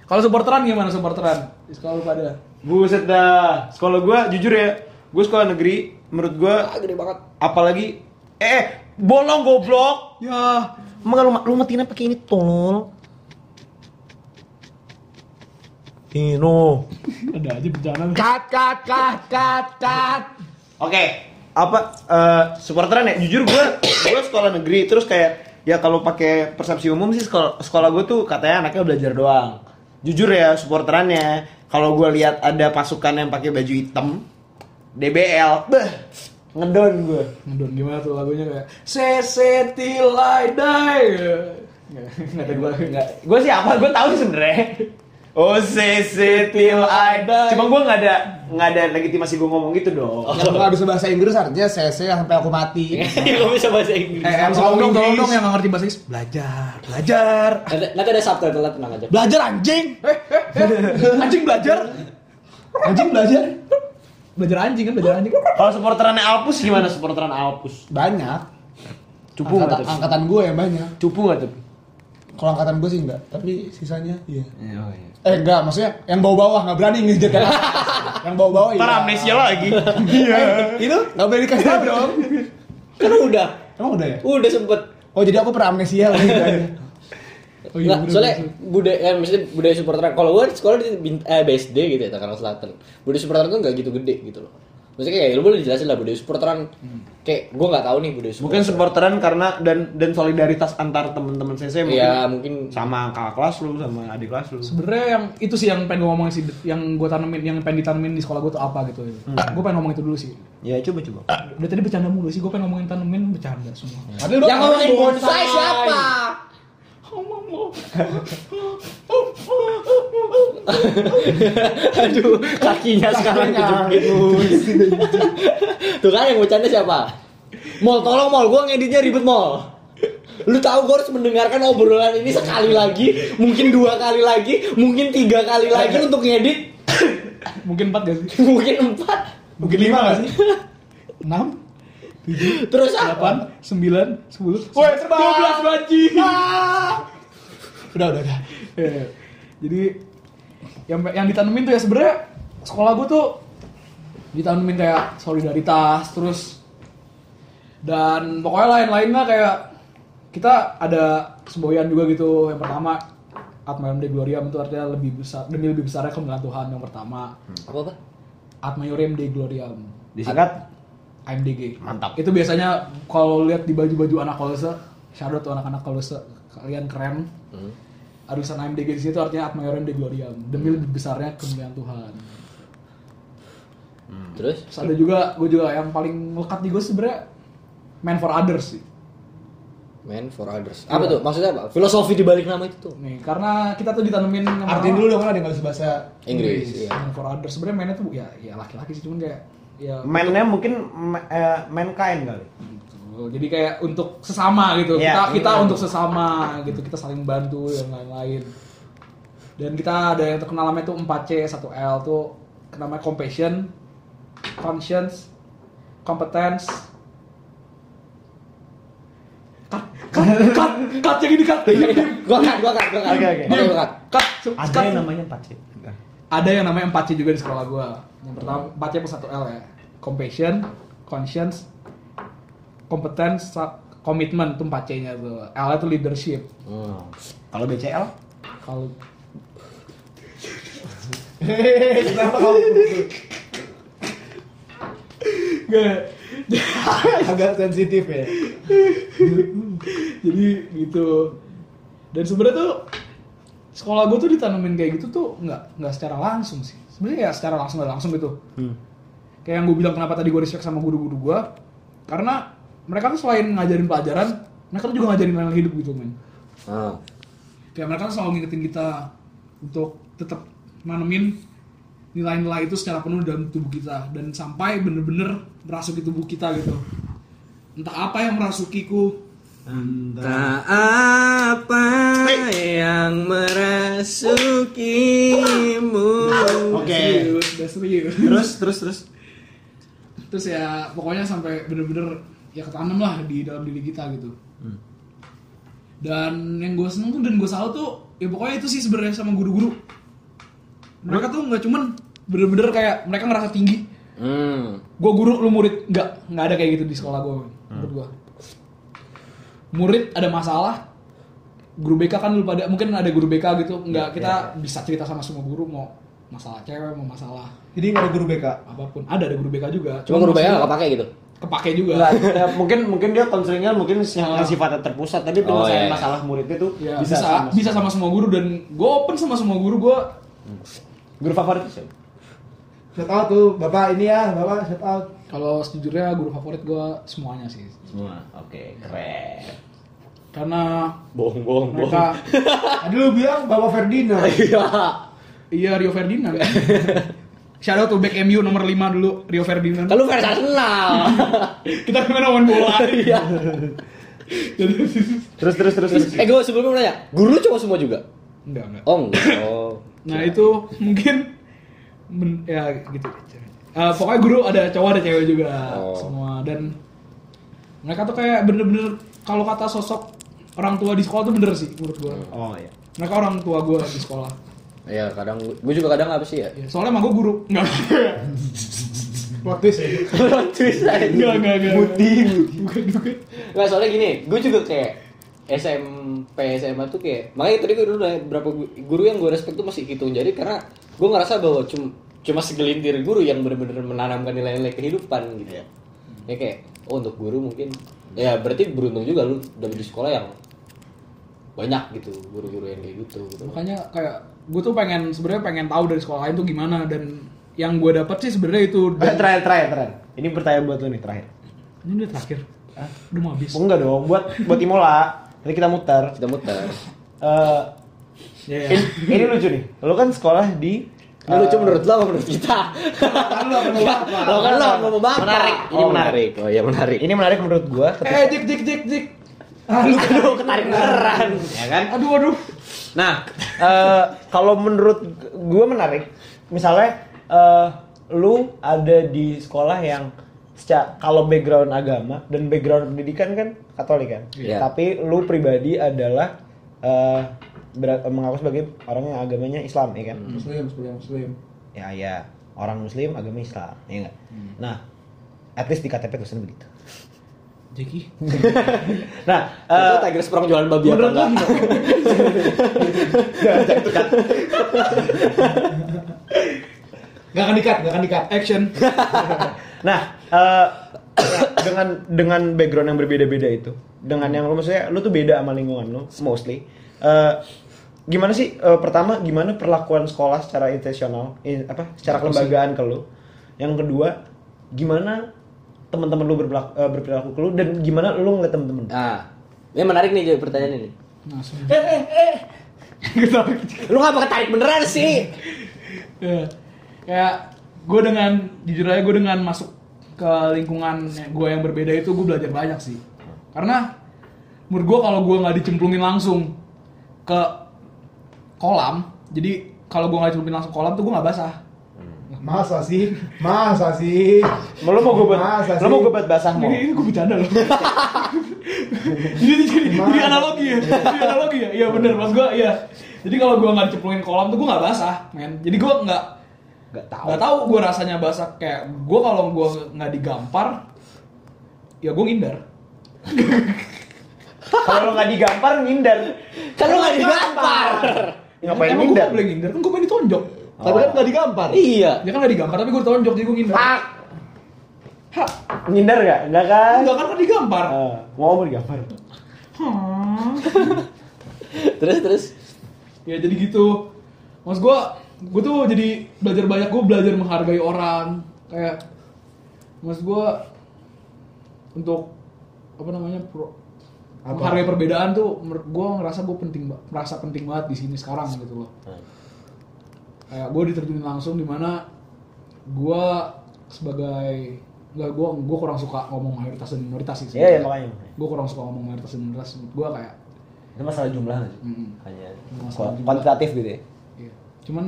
Kalau supporteran gimana supporteran? Di sekolah lu pada? Buset dah. Sekolah gua jujur ya, gua sekolah negeri, menurut gua Ah, gede banget. apalagi eh, eh bolong goblok. Ya, Emang lu lu matiin pakai ini tolol. Hino. ada aja bencana. Cut, cut, cut, cut, cut. Oke, apa eh supporteran ya? Jujur gue gue sekolah negeri terus kayak Ya kalau pakai persepsi umum sih sekolah, sekolah gue tuh katanya anaknya belajar doang. Jujur ya supporterannya, kalau gue lihat ada pasukan yang pakai baju hitam, DBL, beh, ngedon gue. Ngedon gimana tuh lagunya kayak CC till I die. Nggak, nggak gue. Enggak, gue sih apa? Gue tahu sih sebenarnya. Oh, CC till I die. Cuma gue nggak ada nggak ada legitimasi gue ngomong gitu dong. Yang nggak bisa bahasa Inggris artinya CC sampai aku mati. Gak bisa bahasa Inggris. Eh, Tolong dong, ngomong tolong Inggris. dong yang nggak ngerti bahasa Inggris. Belajar, belajar. Nanti, nanti ada subtitle tenang aja. Belajar anjing. Anjing belajar. Anjing belajar. Belajar anjing kan, belajar anjing. Kalau supporterannya Alpus gimana supporteran Alpus? Banyak. Cupu nggak angkatan, angkatan gue yang banyak. Cupu nggak tuh? Kalau angkatan gue sih enggak, tapi sisanya iya. Oh, iya. Eh enggak, maksudnya yang bawah-bawah nggak berani ngejet ya. yang bawah-bawah iya. Ntar amnesia lagi. Iya. Itu nggak boleh dikasih tahu dong. Kan udah. Emang udah ya? Udah sempet. Oh jadi aku pernah amnesia lagi. Oh Nggak, soalnya budaya, ya, maksudnya budaya supporter. Kalau gue sekolah di eh, BSD gitu ya, Tangerang Selatan. Budaya supporteran tuh nggak gitu gede gitu loh. Maksudnya kayak lu boleh jelasin lah budaya supporteran. Kayak gue nggak tahu nih budaya supporteran. Mungkin supporteran karena dan dan solidaritas antar teman-teman CC mungkin Iya mungkin sama kakak kelas lu sama adik kelas lu. sebenarnya yang itu sih yang pengen gue ngomongin sih yang gue tanemin yang pengen ditanemin di sekolah gue tuh apa gitu gue pengen ngomong itu dulu sih Ya coba coba. udah tadi bercanda mulu sih gue pengen ngomongin tanemin bercanda semua yang ngomongin bonsai siapa? Aduh, kakinya sekarang kejepit. Tuh kan yang bercanda siapa? Mol, tolong Mol, gua ngeditnya ribet Mol. Lu tahu gue harus mendengarkan obrolan ini sekali lagi, mungkin dua kali lagi, mungkin tiga kali lagi untuk ngedit, mungkin empat gak sih mungkin empat. Mungkin lima nggak sih? enam Terus apa? delapan sembilan sepuluh Woi, terbang. dua belas banci Udah udah udah. Iya. jadi yang yang ditanemin tuh ya sebenarnya sekolah gue tuh ditanemin kayak solidaritas terus dan pokoknya lain-lainnya kayak kita ada semboyan juga gitu yang pertama Atma Dei Gloriam itu artinya lebih besar demi lebih besarnya kemuliaan Tuhan yang pertama Apa apa? Ad Maiorem Gloriam Disingkat AMDG Mantap. itu biasanya kalau lihat di baju-baju anak kolose shadow tuh anak-anak kolose kalian keren Hmm. Arisan AMDG di situ artinya Ad Maiorem Dei Gloriam demi lebih besarnya kemuliaan Tuhan Terus? Terus ada juga gue juga yang paling melekat di gue sebenarnya Man for Others sih Man for others. Apa tuh? Maksudnya apa? Filosofi di balik nama itu tuh. nih karena kita tuh ditanemin Artiin pertama, dulu dong kan ada yang nggak bisa bahasa Inggris. Iya. Man for Others sebenarnya mainnya tuh ya ya laki-laki sih cuman kayak ya Mainnya mungkin eh, mankind kali. gitu. jadi kayak untuk sesama gitu Iya. kita kita Hmm. untuk sesama gitu kita saling bantu dan lain-lain dan kita ada yang terkenal namanya tuh 4C 1L tuh namanya compassion conscience competence cut cut cut cut yang ini cut Gua cut, gua cut, gua cut. Oke, oke. Oke, gua cut. cut Ada cut. yang namanya 4 c ada yang namanya 4C juga di sekolah gua yang pertama 4C plus 1L ya compassion conscience competence komitmen tuh 4C nya tuh L tuh leadership Hmm. Kalau BCL? kalau Kenapa kamu Nggak. agak sensitif ya? jadi gitu dan sebenarnya tuh sekolah gue tuh ditanemin kayak gitu tuh nggak nggak secara langsung sih. Sebenarnya ya secara langsung nggak langsung gitu. Kayak yang gue bilang kenapa tadi gue respect sama guru-guru gue karena mereka tuh selain ngajarin pelajaran mereka tuh juga ngajarin nilai hidup gitu men. Ah. kayak mereka tuh selalu ngingetin kita untuk tetap nanemin nilai-nilai itu secara penuh dalam tubuh kita dan sampai bener-bener merasuki tubuh kita gitu. Entah apa yang merasukiku Tak apa yang merasukimu. Oke. Terus terus terus. terus ya pokoknya sampai bener-bener ya ketanam lah di dalam diri kita gitu dan yang gue seneng tuh dan gue salut tuh ya pokoknya itu sih sebenarnya sama guru-guru mereka tuh nggak cuman bener-bener kayak mereka ngerasa tinggi Hmm. gue guru lu murid nggak nggak ada kayak gitu di sekolah gue menurut gue murid ada masalah guru BK kan lu pada mungkin ada guru BK gitu nggak kita bisa cerita sama semua guru mau masalah cewek mau masalah Jadi nggak ada guru BK. apa pun ada ada guru BK juga Cuma guru BK nggak kepake gitu. kepake juga. Ya, mungkin mungkin dia konselingnya mungkin si- Ah. sifatnya terpusat tapi Oh, penyelesaian iya, iya. masalah muridnya tuh Ya, bisa bisa sama- bisa, sama semua guru dan gue open sama semua guru gue guru favorit siapa? Shout out tuh Bapak ini ya, Bapak shout out. Kalau sejujurnya guru favorit gue semuanya sih Semua. Oke, keren. karena Bohong, bohong, bohong. Tadi lu bilang Bapak Ferdinand. Iya. iya Rio Ferdinand Shout out to back MU nomor 5 dulu Rio Ferdinand Kalau fans Arsenal. kita ke mana ngomongin bola Iya. Terus terus terus terus. Eh gue sebelumnya mau nanya, guru cowok semua juga? enggak enggak Oh enggak. Oh. nah itu mungkin men- ya gitu Eh, pokoknya guru ada cowok ada cewek juga Oh. semua dan mereka tuh kayak bener-bener kalau kata sosok orang tua di sekolah tuh bener sih menurut gua Oh iya. mereka orang tua gua di sekolah Iya kadang gue juga kadang apa sih ya? Ya, soalnya emang gua guru nggak Plot twist ya. Twist aja. nggak nggak nggak Putih. bukan bukan Nggak soalnya gini, gue juga kayak SMP SMA tuh kayak makanya tadi gue dulu nanya berapa gu- guru yang gue respect tuh masih hitung jari karena gue ngerasa bahwa cuma cuma segelintir guru yang benar-benar menanamkan nilai-nilai kehidupan gitu ya. Ya kayak oh untuk guru mungkin ya berarti beruntung juga lu udah di sekolah yang banyak gitu guru-guru yang kayak gitu gitu. makanya kayak gue tuh pengen sebenarnya pengen tahu dari sekolah lain tuh gimana dan yang gue dapat sih sebenarnya itu Eh, dan, terakhir terakhir terakhir. Ini pertanyaan buat lu nih terakhir. ini udah terakhir udah mau habis Oh, enggak dong, buat buat Imola. Nanti kita muter. Kita muter. Eh, ya, ya. ini, ini lucu nih. Lu kan sekolah di Ini lucu menurut lo apa menurut kita? Kan mau? Lo kan lo mau bapak. Menarik. Ini Oh, menarik. Oh iya menarik. Ini menarik menurut gua ketika eh jik jik jik jik Aduh, ketarik beneran. ya kan? aduh aduh Nah, eh, kalau menurut gue menarik, misalnya eh, lu ada di sekolah yang secara kalau background agama dan background pendidikan kan Katolik kan, Iya. tapi lu pribadi adalah eh, ber- mengaku sebagai orang yang agamanya Islam, ya kan? Muslim, Muslim, Muslim. Ya, ya, orang Muslim agama Islam, ya nggak? Nah, at least di KTP tulisan begitu. Jeki Nah, Itu eh, Tiger Sprong jualan babi apa enggak? Gak akan dikat, gak akan dikat. action Nah, eh, dengan dengan background yang berbeda-beda itu, dengan yang lu maksudnya lu tuh beda sama lingkungan lu mostly. Eh, gimana sih eh, pertama gimana perlakuan sekolah secara intensional eh, apa secara kelembagaan ke lu? Yang kedua, gimana teman-teman lu berperilaku, eh, berperilaku ke lu dan gimana lu ngeliat teman-teman? Nah, ini menarik nih jadi pertanyaan ini. langsung Eh, eh, eh. Lu ngapa ketarik beneran sih? Ya. kayak gue dengan jujur aja gue dengan masuk ke lingkungan gue yang berbeda itu gue belajar banyak sih karena menurut gue kalau gue nggak dicemplungin langsung ke kolam jadi kalau gue nggak dicemplungin langsung kolam tuh gue nggak basah Masa sih? Masa sih? Lu mau gue buat Masa lu mau gue buat basah mau? ini, ini gue bercanda loh jadi, jadi, jadi analogi ya jadi analogi ya iya bener mas gue iya jadi kalau gue nggak dicemplungin ke kolam tuh gue nggak basah men jadi gue nggak Gak tahu. nggak tahu gue rasanya basah kayak gue kalau gue nggak digampar ya gue ngindar Kalau lu nggak digampar ngindar. Lu nggak digampar. Ngapain Emang gue ngindar? nggak boleh ngindar kan gue pengen ditonjok Tapi kan gak digampar. Iya. dia kan nggak digampar tapi gue ditonjok jadi gue ngindar Hah, ngindar gak? Enggak kan? enggak kan kan digampar Eh, mau mau digampar. Hah. Terus terus. ya jadi gitu mas gue gue tuh jadi belajar banyak gue belajar menghargai orang kayak mas gue untuk apa namanya pro, Apa? menghargai perbedaan tuh gue ngerasa gue penting merasa penting banget di sini sekarang gitu loh kayak gue diterjunin langsung di mana gue sebagai nggak gue gue kurang suka ngomong mayoritas dan minoritas sih Iya, iya makanya. gue kurang suka ngomong mayoritas dan minoritas gue kayak Itu masalah jumlah mm, Hanya Masalah jumlah. kuantitatif gitu ya. Iya. Cuman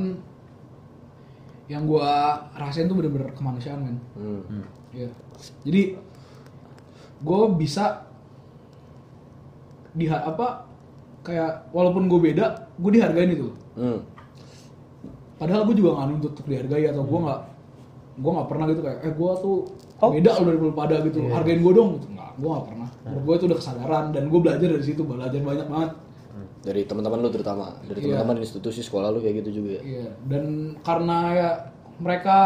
yang gua rasain tuh bener-bener kemanusiaan men. Hmm. Iya. Jadi gua bisa di apa kayak walaupun gue beda, gue dihargain itu. Hmm. Padahal gue juga nggak nuntut untuk dihargai atau gue nggak gue nggak pernah gitu kayak eh gue tuh Oh. beda lo dari pada gitu hargain gue dong gitu nggak gue nggak pernah menurut gue itu udah kesadaran dan gue belajar dari situ belajar banyak banget Dari teman-teman lu terutama, dari Iya. teman-teman institusi sekolah lu kayak gitu juga ya. Iya, dan karena ya mereka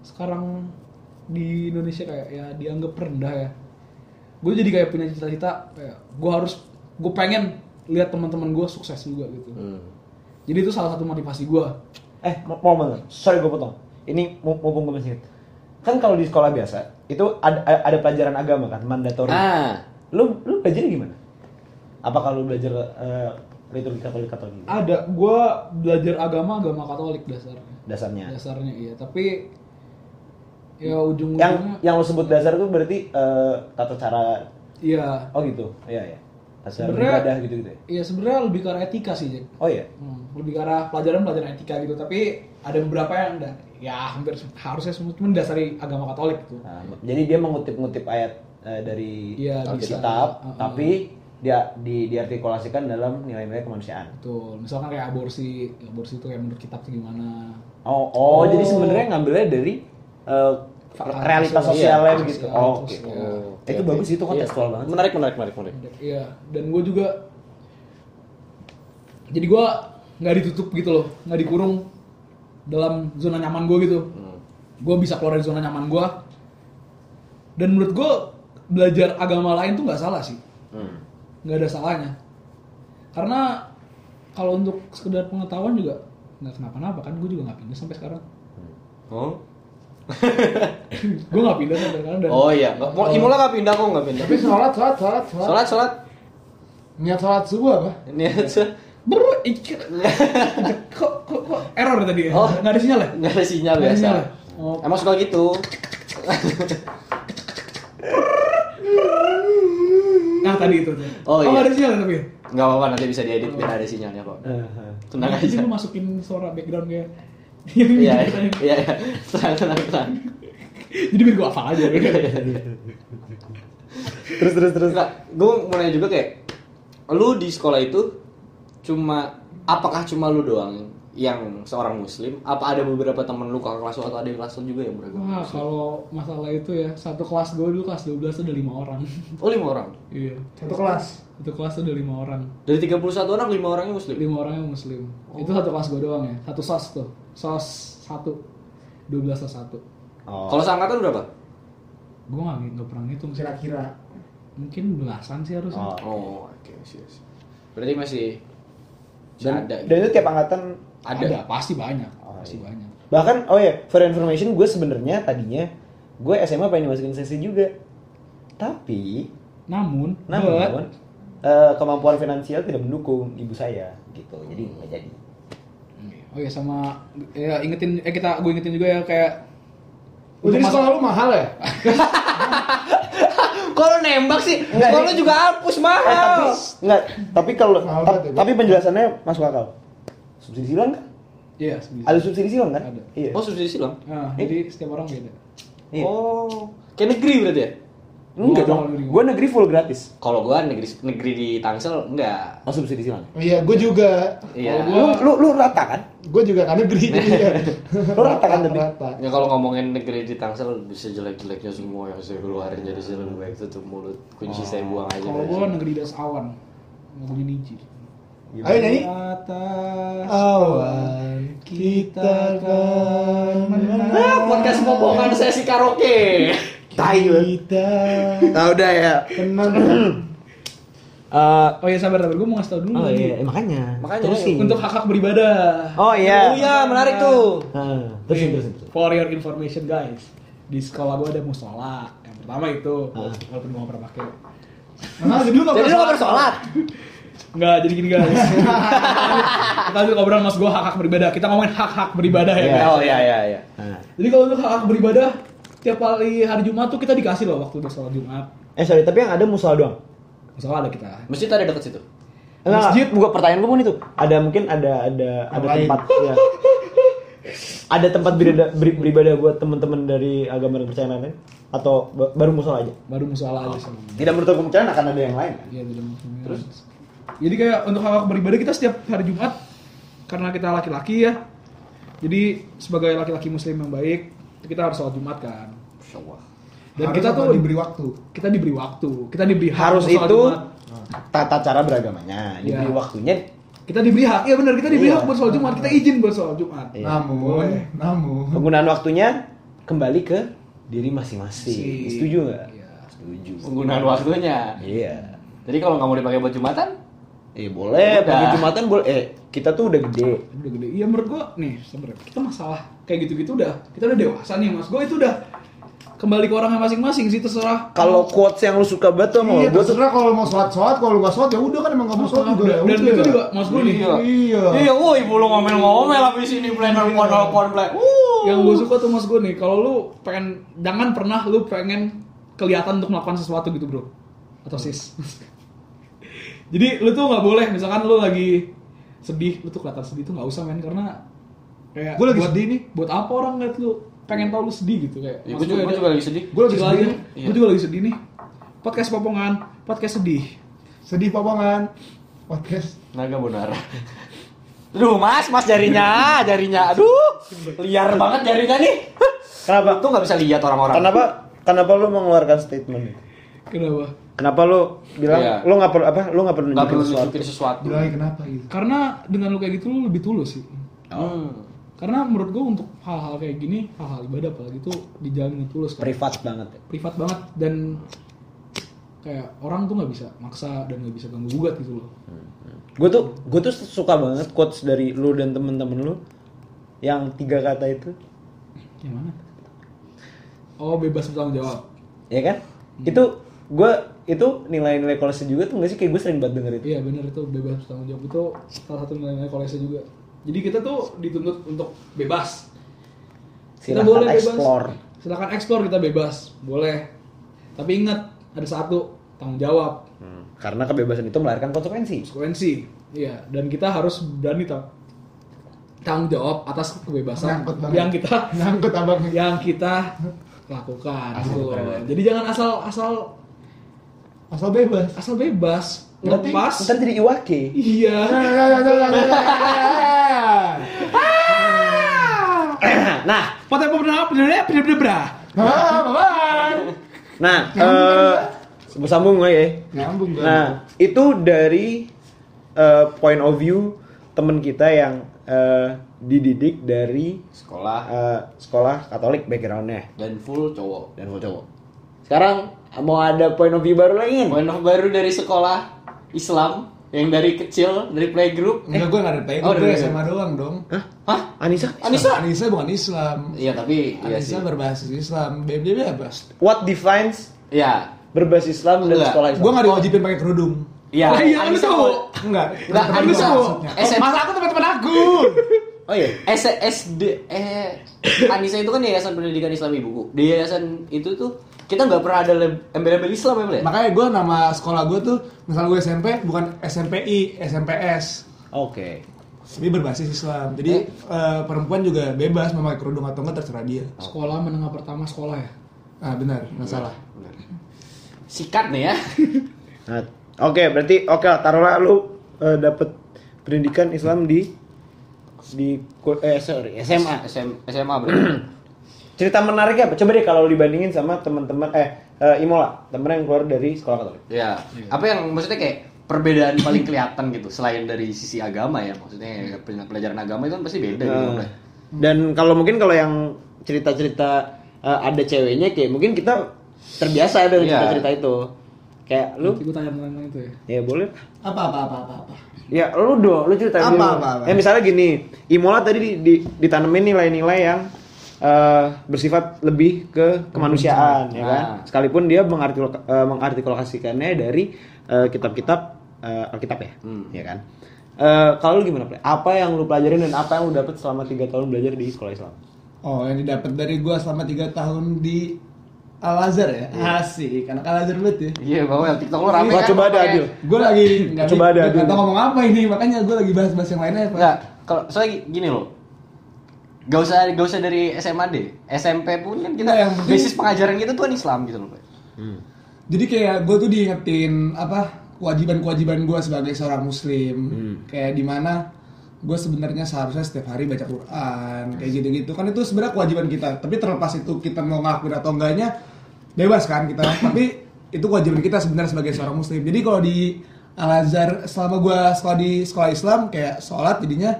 sekarang di Indonesia kayak ya dianggap rendah ya gue jadi kayak punya cita-cita kayak gue harus gue pengen lihat teman-teman gue sukses juga gitu Hmm. jadi itu salah satu motivasi gue Eh, mau mau banget. Sorry gue potong. Ini mumpung gue masih ingat. Kan kalau di sekolah biasa itu ada ada pelajaran agama kan, mandatory. Ah, Lu lu belajarnya gimana? Apa kalau belajar eh, liturgi Katolik Katolik gitu? ada gue belajar agama agama Katolik dasarnya dasarnya? dasarnya iya tapi ya Yang ujung-ujungnya yang lu sebut dasar itu berarti eh, tata cara iya oh gitu. Iya ya. Dasar Sebenarnya- ibadah gitu-gitu ya. iya sebenarnya lebih ke arah etika sih Jack Oh iya. Hmm, lebih ke arah pelajaran-pelajaran etika gitu tapi ada beberapa yang udah ya hampir harusnya semua cuma dasari agama Katolik gitu Nah, jadi dia mengutip-ngutip ayat eh, dari Iya, bisa. Alkitab, Uh-uh. tapi dia di diartikulasikan dalam nilai-nilai kemanusiaan. betul misalkan kayak aborsi aborsi itu kayak menurut kitab tuh gimana Oh, oh, Oh. jadi sebenarnya ngambilnya dari eh, realitas sosial. sosialnya Iya, gitu. sosial, Oh, oke. sosial. Oh, oke, Itu oke. bagus itu kontekstual Iya. banget. Menarik, menarik, menarik, menarik. iya dan gue juga jadi gue nggak ditutup gitu loh nggak dikurung dalam zona nyaman gue gitu Hmm. gue bisa keluar dari zona nyaman gue dan menurut gue belajar agama lain tuh nggak salah sih Hmm. nggak ada salahnya karena kalau untuk sekedar pengetahuan juga nggak kenapa-napa kan gue juga nggak pindah sampai sekarang Oh? gue nggak pindah sampai sekarang dan Oh iya, nggak- mau Imola nggak pindah kok nggak pindah. Tapi sholat, sholat, sholat, sholat. Sholat, sholat. Niat sholat subuh apa? Ini aja. Brr, ik- kok, kok, kok error tadi ya? Oh. Nggak ada sinyal ya? Nggak ada sinyal Nggak biasa. sinyal ya? Oh. Emang suka gitu. Nah tadi itu tuh. Oh, iya. nggak ada sinyal ya, tapi. Nggak apa-apa nanti bisa diedit biar ada sinyalnya kok. Tenang Jadi aja. lu masukin suara background kayak. Iya, iya, iya. Tenang, tenang, tenang. Jadi biar gue hafal aja. Terus terus terus. Enggak, gue mau nanya juga kayak lu di sekolah itu cuma apakah cuma lu doang yang seorang muslim apa ada beberapa temen lu kakak kelas lu atau adik kelas lu juga yang beragama Wah muslim? kalau masalah itu ya satu kelas gue dulu kelas 12 ada lima orang. oh lima orang Iya. Satu kelas. Satu kelas ada lima orang. dari 31 anak lima orangnya muslim Lima orang yang muslim. Itu satu kelas gue doang ya. Satu sos tuh. Sos satu. 12 sos satu. Oh. kalau seangkatan berapa Gue nggak nggak pernah ngitung sih. Kira-kira. Mungkin belasan sih harusnya. Oh. oh oke sih sih. berarti masih Dan, ada dan itu tiap angkatan ada. pasti banyak. Oh, pasti iya. banyak. bahkan oh ya for information gue sebenarnya tadinya gue SMA pengen dimasukin sesi juga tapi Namun, namun eh, kemampuan finansial tidak mendukung ibu saya gitu jadi nggak jadi Oh ya sama ya ingetin eh kita gue ingetin juga ya kayak Oh, jadi sekolah lu mahal ya? kalau nembak sih Enggak, kalau ini- juga hapus Eh, mahal tapi nggak tapi kalau ta- ya, tapi penjelasannya masuk akal subsidi silang kan Iya, sebenarnya. ada subsidi silang kan Ada. iya oh subsidi silang Nah, jadi setiap orang beda. Iya. oh kayak negeri berarti ya enggak dong gue negeri full gratis kalau gua negeri negeri di Tangsel enggak oh subsidi silang Iya, gue juga. iya lu, lu lu rata kan Gue juga kan negeri ya. Lu rata kan tapi? Rata. Ya kalau ngomongin negeri di Tangsel bisa jelek-jeleknya semua yang saya keluarin jadi saya lebih baik tutup mulut kunci saya buang aja. Kalau gue negeri das awan. Punya niji. Ayo nyanyi. Atas Awan kita kan Ah, podcast bohongan sesi karaoke. Kita Tahu dah ya. kenal Eh, Oh iya sabar sabar, gue mau ngasih tau dulu. oh iya, eh, makanya. Makanya, terusin. Untuk hak hak beribadah. Oh iya. Oh iya, menarik tuh. Nah, terusin terusin. terusin. For your information guys, di sekolah gue ada musola. Yang pertama itu, Ah. walaupun gue gak pernah pakai. Nah, jadi lu nggak Jadi lu pernah. Enggak, jadi gini guys. kita dulu ngobrol mas gue hak hak beribadah. Kita ngomongin hak hak beribadah ya Iya. guys. Oh iya iya iya. Jadi kalau untuk hak hak beribadah, tiap kali hari Jumat tuh kita dikasih loh waktu bersolat Jumat. Eh sorry, tapi yang ada musola doang. Musola ada kita. Masjid ada dekat situ. Enggak, Masjid. gua pertanyaan gua pun itu. Ada mungkin ada ada ada lain. tempat ya. Ada tempat beribadah, beri- beribadah buat teman-teman dari agama dan kepercayaan lain atau ba- baru musola aja? Baru musola aja sama. Tidak menutup kemungkinan akan ada yang lain kan? Iya tidak mungkin. Terus jadi kayak untuk hak beribadah kita setiap hari Jumat karena kita laki-laki ya. Jadi sebagai laki-laki muslim yang baik kita harus sholat Jumat kan. Insyaallah. Dan Harus kita tuh diberi waktu. kita diberi waktu, kita diberi hak Harus itu Jumat. tata cara beragamanya, diberi Iya. waktunya. Kita diberi hak, iya benar kita diberi Iya. hak buat sholat Jumat, kita izin buat sholat Jumat. Iya. Namun, namun Penggunaan waktunya kembali ke diri masing-masing. Si- Setuju nggak? Iya. Setuju. Penggunaan waktunya. Iya. Jadi kalau nggak mau dipakai buat jumatan, Eh boleh, bagi jumatan boleh. Eh, kita tuh udah gede. udah gede iya menurut gua nih sebenarnya kita masalah kayak gitu-gitu udah kita udah dewasa nih mas gua itu udah kembali ke orangnya masing-masing sih terserah Kalau quotes yang lu suka banget tuh sama Iya, gua tuh terserah kalau mau sholat sholat, kalau lu nggak sholat ya udah kan emang nggak mau sholat juga. ya dan udah. itu juga mas gua nih Iya. Iya. Iya, woi, belum ngomel-ngomel habis ini plan nelpon nelpon plan. yang gue suka tuh mas gue nih kalau lu pengen jangan pernah lu pengen kelihatan untuk melakukan sesuatu gitu bro atau sis jadi lu tuh nggak boleh misalkan lu lagi sedih lu tuh kelihatan sedih tuh nggak usah men karena kayak Gua lagi buat- sedih nih. buat apa orang liat lu pengen tahu lu sedih gitu kayak Ya, gue juga, gue juga lagi sedih. Gue lagi Cil sedih. Iya. Gua juga lagi sedih nih podcast popongan podcast sedih Sedih popongan. Podcast. Naga Bonara. Aduh, Mas, Mas jarinya, jarinya. Aduh, liar banget jarinya nih. Kenapa? Tuh nggak bisa lihat orang-orang. Kenapa? Kenapa lu mengeluarkan statement itu? kenapa Kenapa lu bilang Iya. lu nggak perlu apa? Lu nggak perlu Nggak perlu nunjukin sesuatu? sesuatu. Bilangin kenapa gitu. karena dengan lu kayak gitu lu lebih tulus sih Hmm. Karena menurut gue untuk hal-hal kayak gini hal-hal ibadah apalagi itu dijalani tulus kan. Privat banget. ya. privat banget dan kayak orang tuh nggak bisa maksa dan nggak bisa ganggu gugat gitu loh. Gue tuh gue tuh suka banget quotes dari lu dan temen-temen lu yang tiga kata itu, yang mana? Oh bebas bertanggung jawab. Ya kan? Itu gue itu nilai-nilai kolese juga tuh nggak sih? Kayak gue sering banget denger itu. iya benar itu bebas bertanggung jawab. Itu salah satu nilai-nilai kolese juga jadi kita tuh dituntut untuk bebas. Kita Silahkan boleh explore. bebas silakan explore kita bebas. Boleh. Tapi ingat ada satu tanggung jawab. Hmm, Karena kebebasan itu melahirkan konsekuensi. konsekuensi. Iya. Dan kita harus berani tau tanggung jawab atas kebebasan Nyangkut yang kita Nyangkut abang. yang kita lakukan gitu. loh. Jadi jangan asal asal Asal bebas. asal bebas lepas. ntar jadi iwake. Iya. nah, Pote pernah bener bener bener bener. nah, eh bersambung nggak ya? Nyambung. Nah, itu dari eh, point of view temen kita yang eh, dididik dari Sekolah eh, sekolah Katolik backgroundnya dan full cowok. dan full cowok. Sekarang mau ada point of view baru lagi? Point of baru dari sekolah Islam yang dari kecil dari playgroup. Enggak gue nggak ada pay, Oh, gue SMA doang dong. Hah? Hah? Anissa? Anissa? Anissa bukan Islam. Iya tapi iya sih. Anissa berbasis Islam. BBB apa? What defines Iya. berbasis Islam dan sekolah Islam? Gue nggak diwajibin pakai kerudung. Iya. Oh, iya, Anissa mau- Enggak. Enggak, Anissa. gua maksudnya. SM. Masa aku teman-teman aku. Oh iya. S SD eh Anissa itu kan yayasan pendidikan Islam ibuku. Di yayasan itu tuh kita nggak pernah ada embel-embel Islam ya, ya? Makanya gue nama sekolah gue tuh, misal gue SMP bukan SMPI, SMPS. Oke. Tapi berbasis Islam. Jadi eh, perempuan juga bebas memakai kerudung atau enggak terserah dia. Sekolah menengah pertama sekolah ya. Ah benar, nggak salah. Sikat nih ya. Nah, oke berarti oke lah, taruhlah lu eh, dapet pendidikan Islam di di eh sorry SMA. SM, SMA berarti. Cerita menariknya apa? Coba deh kalau dibandingin sama teman-teman eh eh, Imola, temen yang keluar dari sekolah Katolik. Ya. Apa yang maksudnya kayak perbedaan paling kelihatan gitu selain dari sisi agama ya maksudnya pelajaran agama itu kan pasti beda gitu. Bel. dan kalau mungkin kalau yang cerita-cerita eh, ada ceweknya kayak mungkin kita terbiasa dengan Iya. cerita-cerita itu. Kayak lu Nanti gue tanya tentang itu ya. ya boleh. Apa apa apa apa apa. Ya lu dong, lu cerita Apa, dulu. apa, apa? Eh misalnya gini, Imola tadi di, di, ditanemin nilai-nilai yang eh, bersifat lebih ke kemanusiaan, ya kan? Nah. Sekalipun dia mengartikul- eh, mengartikulasikannya dari eh, kitab-kitab Alkitab ya, Hmm. ya kan? Eh, kalau lu gimana? Apa yang lu pelajarin dan apa yang lu dapet selama tiga tahun belajar di sekolah Islam? Oh, yang didapat dari gue selama 3 tahun di Al Azhar ya. Asik, anak Al Azhar banget ya. Iya, bahwa TikTok lo rame Wah, kan. coba ada adil. Gue lagi nggak Coba ada adil. tahu ngomong apa ini, makanya gue lagi bahas-bahas yang lainnya. Pak. Enggak, kalau soalnya gini loh. Gak usah gak usah dari SMA deh. SMP pun kan kita yang penting- basis pengajaran kita tuh kan Islam gitu loh, Pak. Jadi kayak gue tuh diingetin apa kewajiban-kewajiban gue sebagai seorang muslim. Kayak di mana gue sebenarnya seharusnya setiap hari baca Quran kayak gitu-gitu kan itu sebenarnya kewajiban kita. Tapi terlepas itu kita mau ngakuin atau enggaknya bebas kan kita. Tapi itu kewajiban kita sebenarnya sebagai seorang muslim. Jadi kalau di Al Azhar selama gue sekolah di sekolah Islam kayak sholat jadinya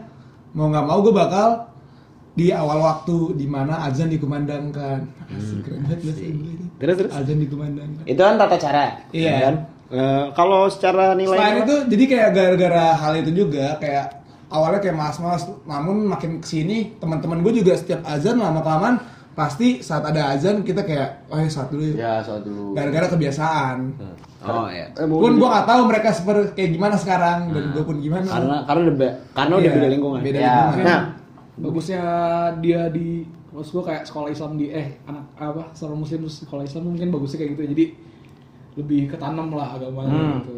mau nggak mau gue bakal di awal waktu di mana azan dikumandangkan. Asik, keren banget itu. Terus terus. Azan dikumandangkan. Itu kan tata cara. Iya. kan? Eh, kalau secara nilai Selain itu, jadi kayak gara-gara hal itu juga kayak awalnya kayak mas-mas, namun makin ke sini teman-teman gue juga setiap azan lama kelamaan pasti saat ada azan kita kayak, oh ya saat dulu yuk. Ya, soal dulu. Gara-gara kebiasaan. Oh iya. Pun gue gak tahu mereka seperti kayak gimana sekarang dan gue pun gimana. Karena karena udah karena udah Iya, beda lingkungan. Beda Ya. lingkungan. Nah, bagusnya dia di maksud gue kayak sekolah Islam di eh anak apa seorang muslim terus sekolah Islam mungkin bagusnya kayak gitu jadi lebih ketanam lah agamanya Hmm. gitu.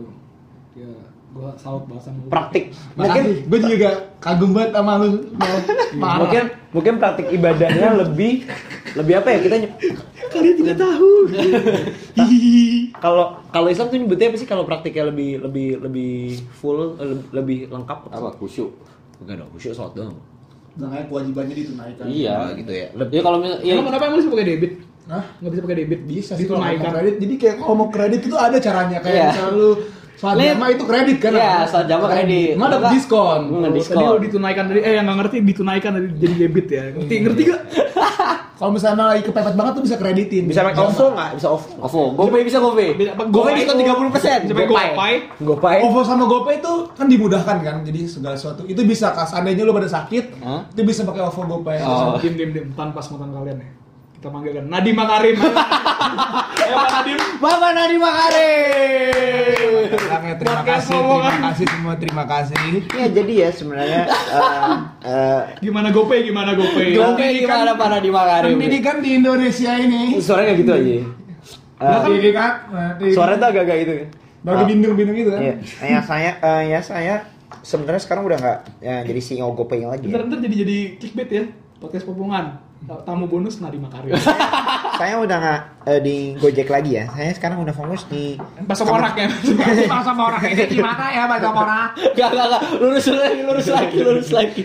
Ya gue salut banget sama praktik. Mungkin gue juga kagum banget sama lu. Mungkin mungkin praktik ibadahnya lebih lebih apa ya? Kita kalian tidak tahu. Kalau kalau Islam tuh nyebutnya apa sih? Kalau praktiknya lebih lebih lebih full lebih, lebih lengkap? Apa? Khusyuk? bukan dong khusyuk sholat doang Makanya kewajibannya ditunaikan. Iya. Ah, gitu ya Ya kalau misal ya, Emang kenapa emang bisa pakai debit Hah? nggak bisa pakai debit Bisa sih kalau mau kredit. Jadi kayak kalau mau kredit itu ada caranya kayak Iya. misalnya lu Nih. jamaah itu kredit kan? Iya, sholat jamaah kredit. Ada Enggak. diskon. Hmm, tadi diskon. lu ditunaikan tadi eh yang nggak ngerti ditunaikan tadi jadi debit ya ngerti ngerti gak Kalau misalnya lagi kepepet banget tuh bisa kreditin. bisa pakai OVO nggak bisa OVO OVO, GoPay bisa GoPay. Bisa GoPay GoPay? diskon 30%. bisa pakai GoPay GoPay OVO sama GoPay itu kan dimudahkan kan, jadi segala sesuatu itu bisa kas. Seandainya lu pada sakit, itu bisa pakai OVO GoPay. Oh. dim dim dim tanpa semutan kalian ya kita manggilkan Nadiem Makarim ya Pak Nadiem Bapak Nadi Makarim. Terima Podcast kasih, terima kasih semua, terima kasih. ya jadi ya sebenarnya eh, eh, gimana GoPay gimana GoPay GoPay gimana Pak Nadi Makarim? Pendidikan di Indonesia ini. suaranya gitu aja Eh, Pendidikan, suaranya tuh agak-agak gitu kan bagi bindung-bindung gitu kan. Iya, ya saya eh, ya saya sebenarnya sekarang udah nggak ya, jadi CEO GoPay lagi. Bentar Ya. bentar jadi jadi clickbait ya podcast popongan tamu bonus Nadiem Makarim saya udah nggak eh, di Gojek lagi ya. Saya sekarang udah fokus di bahasa morak ya Bahasa orang ini gimana ya bahasa orang? Gak, gak, gak. Lurus lagi, lurus lagi, lurus lagi.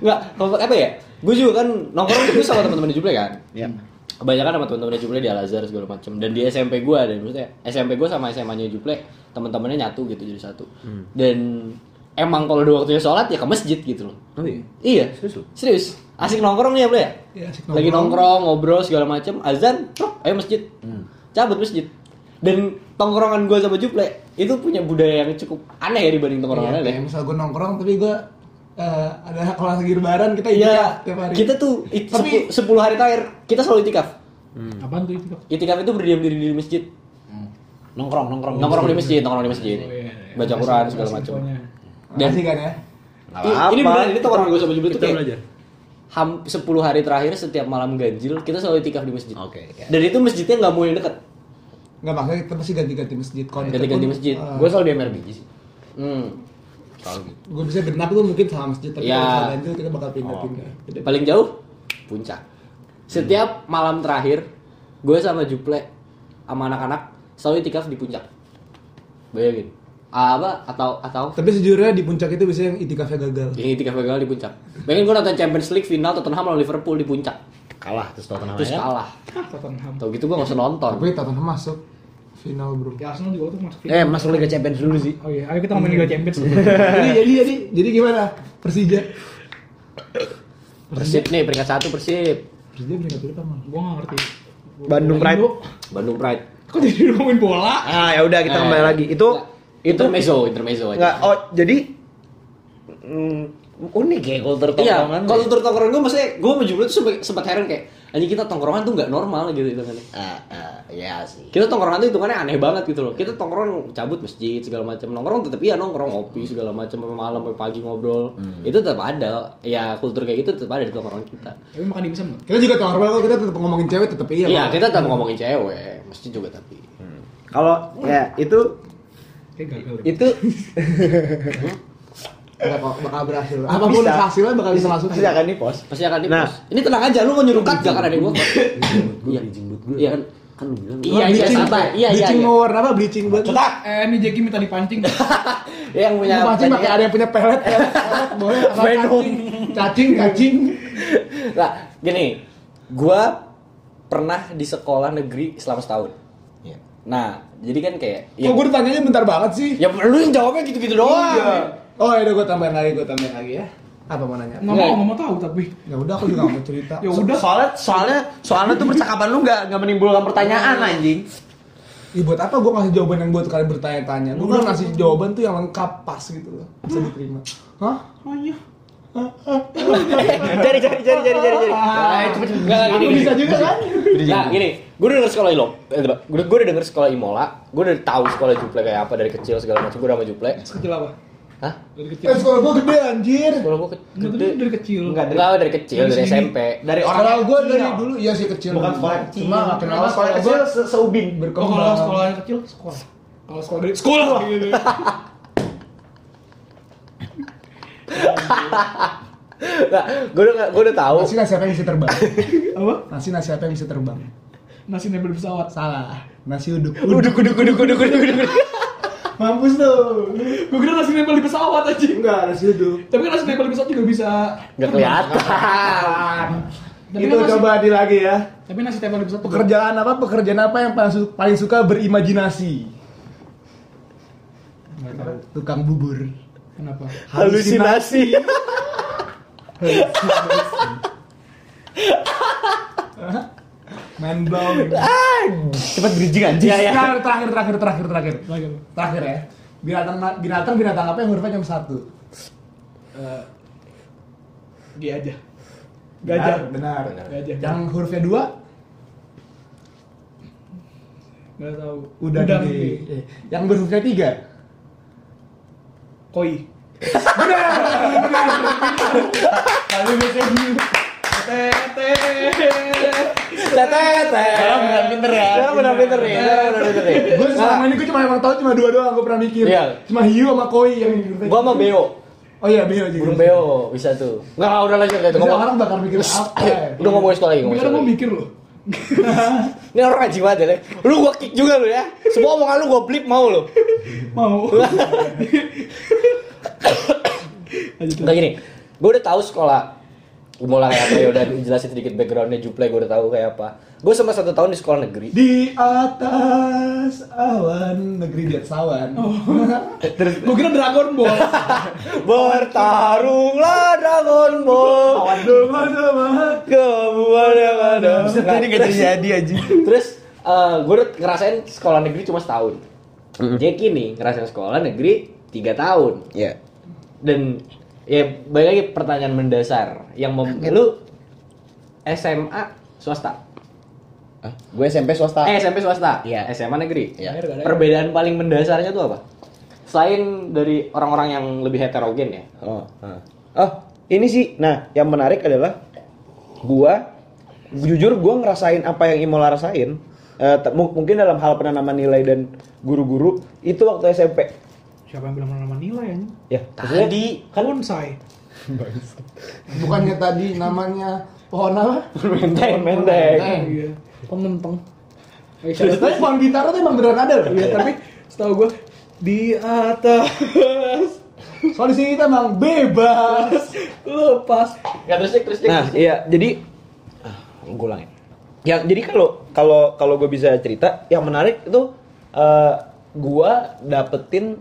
Enggak, kalau apa ya? Gue juga kan nongkrong gue sama teman-teman di Juple kan. ya. Kebanyakan sama teman-teman di Juple di Al Azhar segala macam. Dan di SMP gue dan maksudnya SMP gue sama SMA-nya Juple teman-temannya nyatu gitu jadi satu. Dan emang kalau udah waktunya sholat ya ke masjid gitu loh. Oh iya. Iya. Serius? Serius. Asik nongkrong nih ya, Ble ya? Iya, asik Lagi nongkrong. nongkrong, ngobrol segala macam, azan, truk, ayo masjid. Cabut masjid. Dan tongkrongan gue sama Juple itu punya budaya yang cukup aneh ya dibanding tongkrongan Iya, lain. kayak misal gue nongkrong tapi gue eh, ada kalau lagi lebaran kita Iya, itikaf tiap hari. kita tuh it, Tapi- sepu- 10 hari terakhir kita selalu itikaf. apaan tuh itu Itikaf itu berdiam diri di masjid. Nongkrong, nongkrong. Nongkrong di masjid, nongkrong di masjid. Oh, iya, iya. Baca Quran segala macam. Dan Makasih kan ya. i- ini beneran ini tongkrongan gue sama Jubil itu kayak belajar. Ham 10 hari terakhir setiap malam ganjil kita selalu itikaf di masjid. Oke, ya. Dan itu masjidnya nggak mau yang dekat. Enggak makanya kita pasti ganti-ganti masjid. Kalau Ganti-ganti masjid. Gue selalu di MRBG sih. Hmm. gue bisa genap tuh mungkin sama masjid tapi Ya. kalau ganjil kita bakal pindah-pindah. Beda- Paling jauh puncak. Setiap malam terakhir gue sama Juple sama anak-anak selalu itikaf di puncak. Bayangin. Apa atau atau Tapi sejujurnya di puncak itu bisa yang itikafnya gagal. Yang itikaf gagal di puncak. Bayangin gue nonton Champions League final Tottenham lawan Liverpool di puncak. Kalah terus Tottenham Terus ya. kalah. ah Tottenham Tau gitu gue gak usah nonton. Tapi Tottenham masuk final bro. ya Arsenal juga tuh masuk Eh, masuk Liga Champions dulu sih. oh iya ayo kita ngomongin Liga Champions jadi jadi jadi jadi gimana? Persija. Persib nih peringkat satu Persib. Persija peringkat berapa mal? gua nggak ngerti Bandung Pride. Bandung Pride. kok jadi ngomongin bola Ah, ya udah kita Eh, kembali lagi. Itu Nggak, itu intermezzo, intermezzo aja. nggak oh jadi mm, unik ya kultur Iya, tongkrongan. kalau tur tongkrongan gue maksudnya gue sama Jubil tuh sempat, sempat heran kayak anjing kita tongkrongan tuh nggak normal gitu itu kan. Ah, ah, ya sih. Kita tongkrongan tuh hitungannya aneh banget gitu loh. Kita tongkrong cabut masjid segala macam. Nongkrong tetap iya nongkrong ngopi segala macam sampai malam sampai pagi ngobrol. Itu tetap ada. Ya kultur kayak gitu tetap ada di tongkrongan kita. tapi makan dimsum nggak Kita juga normal kok kita tetap ngomongin cewek tetap iya. Iya, kita tetap ngomongin cewek, masjid juga tapi. Kalau ya itu kayak gagal itu Bakal, bakal berhasil. Apa pun Bisa. hasilnya bakal bisa masuk. Pasti akan di post. Pasti akan di Nah. Ini tenang aja, lu mau nyuruh cut kan ada gue? Iya. Iya kan? Kan lu bilang. Iya, iya, bleaching, santai. Iya, iya. bleaching iya. mau warna apa? Bleaching buat Cetak. eh ini Jackie minta dipancing Yang punya Yang pasti pakai ada yang punya pelet boleh apa Venom. cacing. Cacing, cacing. Lah, gini, gua pernah di sekolah negeri selama setahun. Iya. Nah, jadi kan kayak Kok gue ditanyanya bentar banget sih? ya lu yang jawabnya gitu-gitu doang. Oh ya udah gue tambahin lagi, gue tambahin lagi ya. Apa mau nanya? Nggak mau, nggak mau tahu tapi. Ya udah aku juga nggak mau cerita. Ya udah. Soalnya soalnya soalnya tuh percakapan lu nggak nggak menimbulkan pertanyaan anjing. Ih buat apa gue ngasih jawaban yang buat kalian bertanya-tanya? Gue kan ngasih jawaban tuh yang lengkap pas gitu loh, bisa diterima. Hah? Hanya. Cari cari cari cari cari cari. Nah, cepet cepet. Gini, gini. Bisa juga kan? Nah, gini, gue udah denger sekolah Ilo, eh, gue gue udah denger sekolah Imola, gue udah tahu sekolah Juple kayak apa dari kecil segala macam, gue udah sama Juple. Sekecil apa? Hah? Dari kecil. Eh sekolah gue gede anjir. Sekolah gue tadi dari kecil. Enggak dari Enggak dari kecil, Dari dari. SMP. dari orang Sekolah gue kecil. dari dulu iya sih kecil. bukan sekolah kecil. Cuma kenal sekolah kecil se- seubin Oh, berkembang. kalau sekolah yang kecil sekolah. Kalau sekolah dari sekolah gitu. Nah, gue udah gue udah tahu. Nasi nasi apa yang bisa terbang? Apa? Nasi nasi apa yang bisa terbang? Nasi nempel di pesawat. Salah. Nasi uduk. Uduk uduk uduk uduk uduk uduk. Mampus tuh. Gue kira nasi nempel di pesawat aja. Enggak, nasi uduk. Tapi kan nasi nempel di pesawat juga bisa. Enggak kelihatan. Tapi Itu kan nasi- coba di lagi ya. Tapi nasi nempel di pesawat juga- Pekerjaan apa? Pekerjaan apa yang paling su- paling suka berimajinasi? Tukang bubur. Kenapa? Halusinasi. Mind blowing. Cepat bridging anjing. Iya, iya. Terakhir, terakhir, terakhir, terakhir, terakhir. Terakhir ya. Binatang binatang binatang apa yang hurufnya cuma satu? Eh, G aja. Benar, Gajah. Benar. Gajah. Yang hurufnya dua? Gak tahu. Udah gede. Eh, Yang berhurufnya tiga? Koi. Kali biasanya Tete. Tete. Sekarang benar pinter ya. Sekarang benar pinter nih. Sekarang benar pinter nih. Gue selama ini gue cuma emang tahu cuma dua doang, gue pernah mikir. Iya. Cuma hiu sama koi yang Gua sama. Beo. Oh iya, Beo juga. Burung Beo bisa tuh. Enggak, enggak udah lanjut itu ngomong. orang bakal mikir apa? Ya? udah ngomongin sekolah lagi, sekolah gue mikir loh. Ini orang anjing banget ya. Lu gua kick juga lu ya. Semua omongan lu gua blip mau lu. Mau. Enggak gini. Gue udah tahu sekolah Kayak apa ya udah jelasin sedikit backgroundnya Juple gue udah tahu kayak apa. Gue sempat satu tahun di sekolah negeri. Di atas awan negeri di atas awan. Gue kira Dragon Ball. Bertarunglah Dragon Ball. Kebuan yang ada. Bisa tadi nggak terjadi anjing. Terus gue udah ngerasain sekolah negeri cuma setahun. Jeki nih ngerasain sekolah negeri tiga tahun. Iya. Dan ya balik lagi pertanyaan mendasar yang mem lu SMA swasta. Gue SMP swasta. Eh SMP swasta. Iya. SMA negeri. Iya. Perbedaan paling mendasarnya tuh apa? Selain dari orang-orang yang lebih heterogen ya. Oh, oh, ini sih. Nah, yang menarik adalah gua jujur gua ngerasain apa yang Imola rasain. Eh, mu- mungkin dalam hal penanaman nilai dan guru-guru itu waktu SMP. Siapa yang bilang nama nilai anjing? Ya, maksudnya Tadi Kan bonsai. Bukannya tadi namanya pohon apa? menteng, menteng. Iya. Pementeng. Tapi pohon bintaro tuh emang beneran ada loh. Iya, tapi setahu gue di atas Soal di sini kita emang bebas. lepas. Ya terus terus. Nah, iya, jadi ah, gue ulangin. Ya, jadi kalau kalau kalau gue bisa cerita, yang menarik itu eh gua dapetin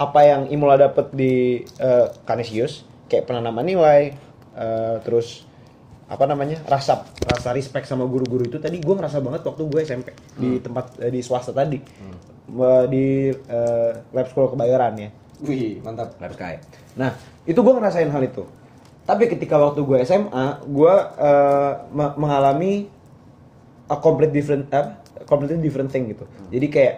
apa yang Imola dapet di eh, Canisius, kayak penanaman nilai, eh, terus apa namanya rasa rasa respect sama guru-guru itu tadi gue ngerasa banget waktu gue SMP di tempat eh, di swasta tadi Eh, di eh, lab school kebayoran ya Wih, mantap. Lab Sky. Nah, itu gue ngerasain hal itu. Tapi ketika waktu gue SMA, gue me- mengalami a complete different, apa? completely different thing gitu. Jadi kayak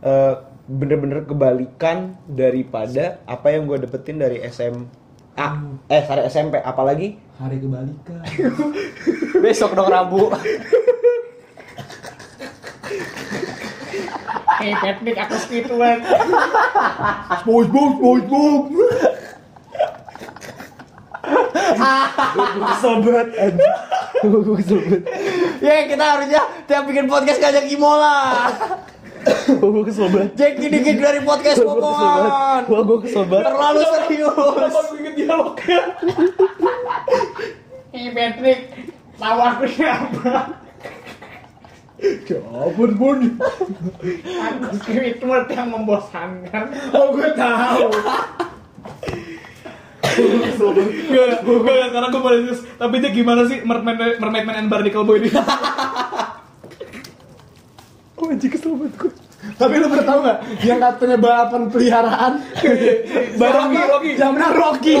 eh, bener-bener kebalikan daripada apa yang gue dapetin dari SMA, eh sorry SMP, apalagi Hari kebalikan. Besok dong Rabu. Eh, Patrick aku segituan. SpongeBob, SpongeBob. sobat gue sobat ya kita harusnya tiap bikin podcast ngajak Imola. Gue kesel banget Jeki dikit dari podcast gue kesel banget Pokongan. Wah, gue kesel banget Terlalu serius. Kenapa gue inget dialognya? Eh, Patrick, tahu aku ini apa? Cabut, bun. Aku Squidward yang membosankan. Oh, gue tahu. Gak, gak, sekarang gue boleh serius. Tapi Jack gimana sih Mermaid, Mermaid Man and Barnacle Boy ini? Oh, anjing kesel banget gue. Tapi lu pernah tahu nggak yang katanya balapan peliharaan? Barang Rocky, menang Rocky.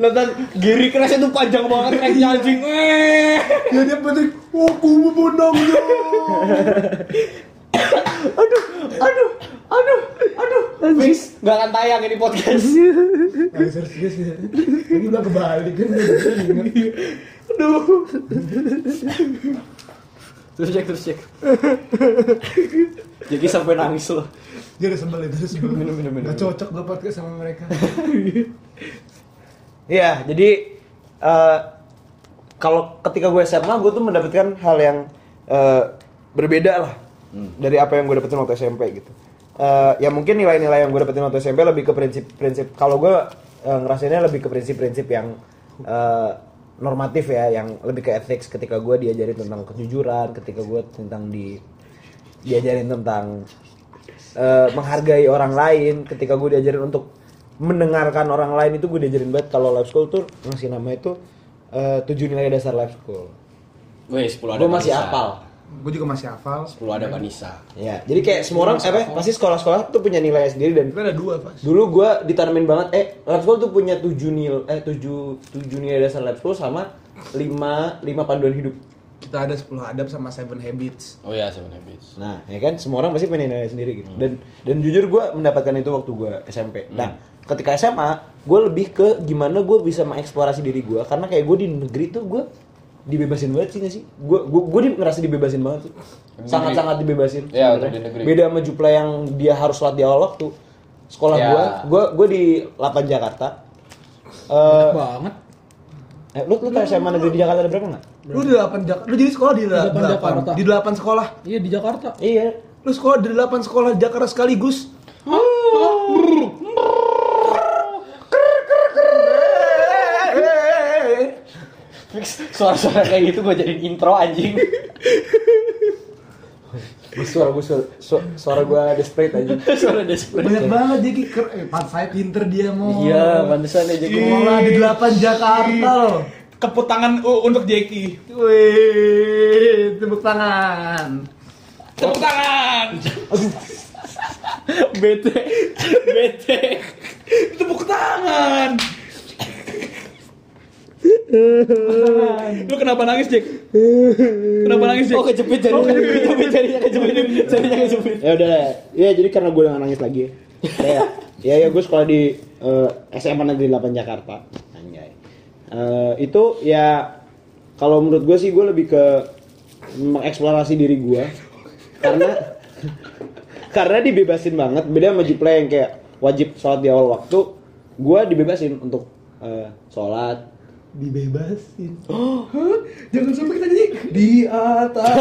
Nonton Giri Crash itu panjang banget kayaknya anjing. Ya dia penting, oh aku menangnya. Aduh, aduh, aduh. Fix, gak akan tayang ini podcast. Nggak serius ya. Ini udah kebalik kan inget. terus cek, terus cek. Jadi sampai nangis loh. Dia udah sebel itu, udah sebel. Minum, minum, minum. Gak cocok gue podcast sama mereka. Iya, jadi eh, kalau ketika gue SMA gue tuh mendapatkan hal yang eh, berbeda lah dari apa yang gue dapetin waktu SMP gitu. Eh, ya mungkin nilai-nilai yang gue dapetin waktu SMP lebih ke prinsip-prinsip. Kalau gue eh, ngerasainnya lebih ke prinsip-prinsip yang eh, normatif ya, yang lebih ke ethics ketika gue diajarin tentang kejujuran, ketika gue tentang di diajarin tentang eh, menghargai orang lain ketika gue diajarin untuk mendengarkan orang lain itu gue diajarin banget. Kalau life school tuh ngasih nama itu eh, tujuh nilai dasar life school. Wih, 10 ada gue masih Vanessa. Gue juga masih hafal. 10 ada Vanessa. ya jadi kayak semua orang apa pasti sekolah-sekolah tuh punya nilai sendiri dan Itu ada dua pas. dulu gue ditanamin banget eh life school tuh punya tujuh nil eh tujuh tujuh nilai dasar life school sama lima lima panduan hidup Kita ada 10 adab sama 7 habits. Oh iya, Seven Habits. Nah, ya kan semua orang pasti punya nilai sendiri gitu. Dan dan jujur gue mendapatkan itu waktu gue SMP. Nah, ketika SMA, gue lebih ke gimana gue bisa mengeksplorasi diri gue karena kayak gue di negeri tuh gue dibebasin banget sih gak sih? Gue gue gue ngerasa dibebasin banget sih. Sangat-sangat dibebasin. Iya, untuk di negeri. Beda sama Jupla yang dia harus sholat di awal waktu. Sekolah Ya. gue, gue gue di 8 Jakarta. Eh, banget. eh, lu lu tau SMA negeri di Jakarta ada berapa nggak? Lu di 8 Jakarta. Lu jadi sekolah di 8, delapan Jakarta. Di 8 sekolah. Iya di Jakarta. Iya. Lu sekolah di 8 sekolah di Jakarta sekaligus. Fix, suara-suara kayak gitu gue jadiin intro anjing. Suara gue suara, suara gue desperate aja. suara desperate. Banyak banget jadi eh, saya pinter dia mau. Iya, pantesan aja gue. Sekolah di 8 Jakarta loh. Keput tangan uh, untuk Jeki. Wih, tepuk tangan. Tepuk tangan. Bete. Bete. Tepuk tangan. Lu kenapa nangis, Jack? Kenapa nangis, Jack? Oh, kejepit jarinya. Kejepit jarinya, kejepit. Jarinya kejepit. ya udah ya jadi karena gue udah nangis lagi ya ya ya gue sekolah di eh, SMA Negeri 8 Jakarta anjay Eh, itu ya kalau menurut gue sih gue lebih ke mengeksplorasi diri gue karena karena dibebasin banget beda sama Jiplay yang kayak wajib sholat di awal waktu gue dibebasin untuk eh, sholat Dibebasin. Jangan sampai kita jadi Di atas.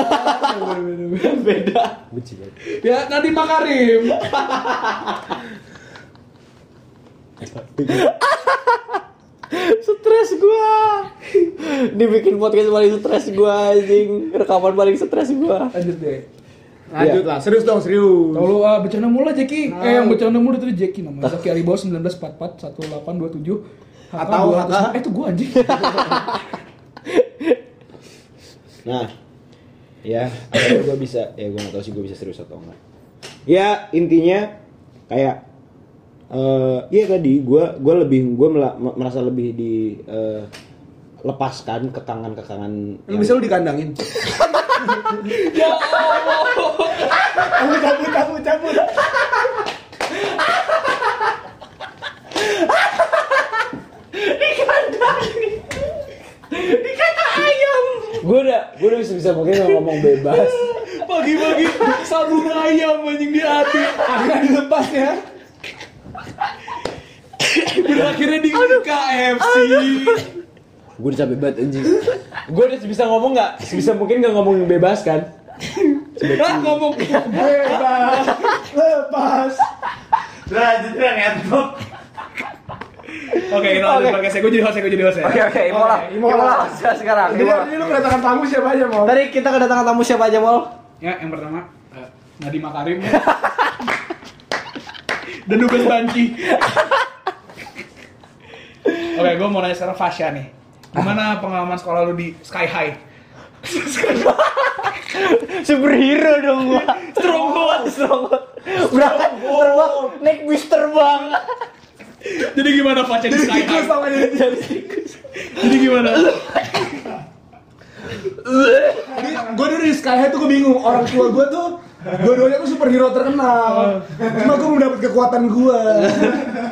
Beda. benci banget ya Nadiem Makarim. Stres gua. Dibikin podcast paling stres gua anjing. Rekaman paling stres gua. Lanjut deh. Lanjut lah, serius dong, serius. Kalau uh, bercanda mulu Jeki, eh yang bercanda mulu itu Jeki namanya. Zaki Aribo 1944 1827 Atau HK. eh itu gua anjing. Nah, ya, akhirnya gue bisa, ya gue gak tau sih gue bisa serius atau enggak. Ya intinya kayak, eh ya tadi gue gue lebih gue merasa lebih di eh, lepaskan kekangan-kekangan. Lu bisa lu dikandangin. ya Allah. Cabut, cabut, cabut, cabut. Gue udah gue udah bisa bisa mungkin ngomong bebas. Pagi-pagi sabung ayam anjing di hati. Akhirnya dilepas ya. Berakhirnya di KFC. Gue udah capek banget anjing. Gue udah bisa ngomong nggak? Sebisa mungkin nggak ngomong yang bebas kan? Ah, ngomong Bebas. Lepas. Oke, kita lanjut podcast Gue jadi host ya, gue jadi host ya. Oke oke, Imola. Imola sekarang. Jadi ini lu kedatangan tamu siapa aja mau? Tadi kita kedatangan tamu siapa aja, Mol? Ya, yang pertama eh, Nadiem Makarim. dan 12 banci. Oke, gue mau nanya sekarang Fasya nih. Gimana pengalaman sekolah lu di Sky High? Superhero dong gua. Strong banget, strong banget. Berangkat terbang, naik bis terbang. Jadi gimana Fasya di Sky High? Jadi gimana? gue dari Sky High tuh gue bingung. Orang tua gue tuh dua-duanya tuh superhero terkenal. Cuma gue belum dapet kekuatan gue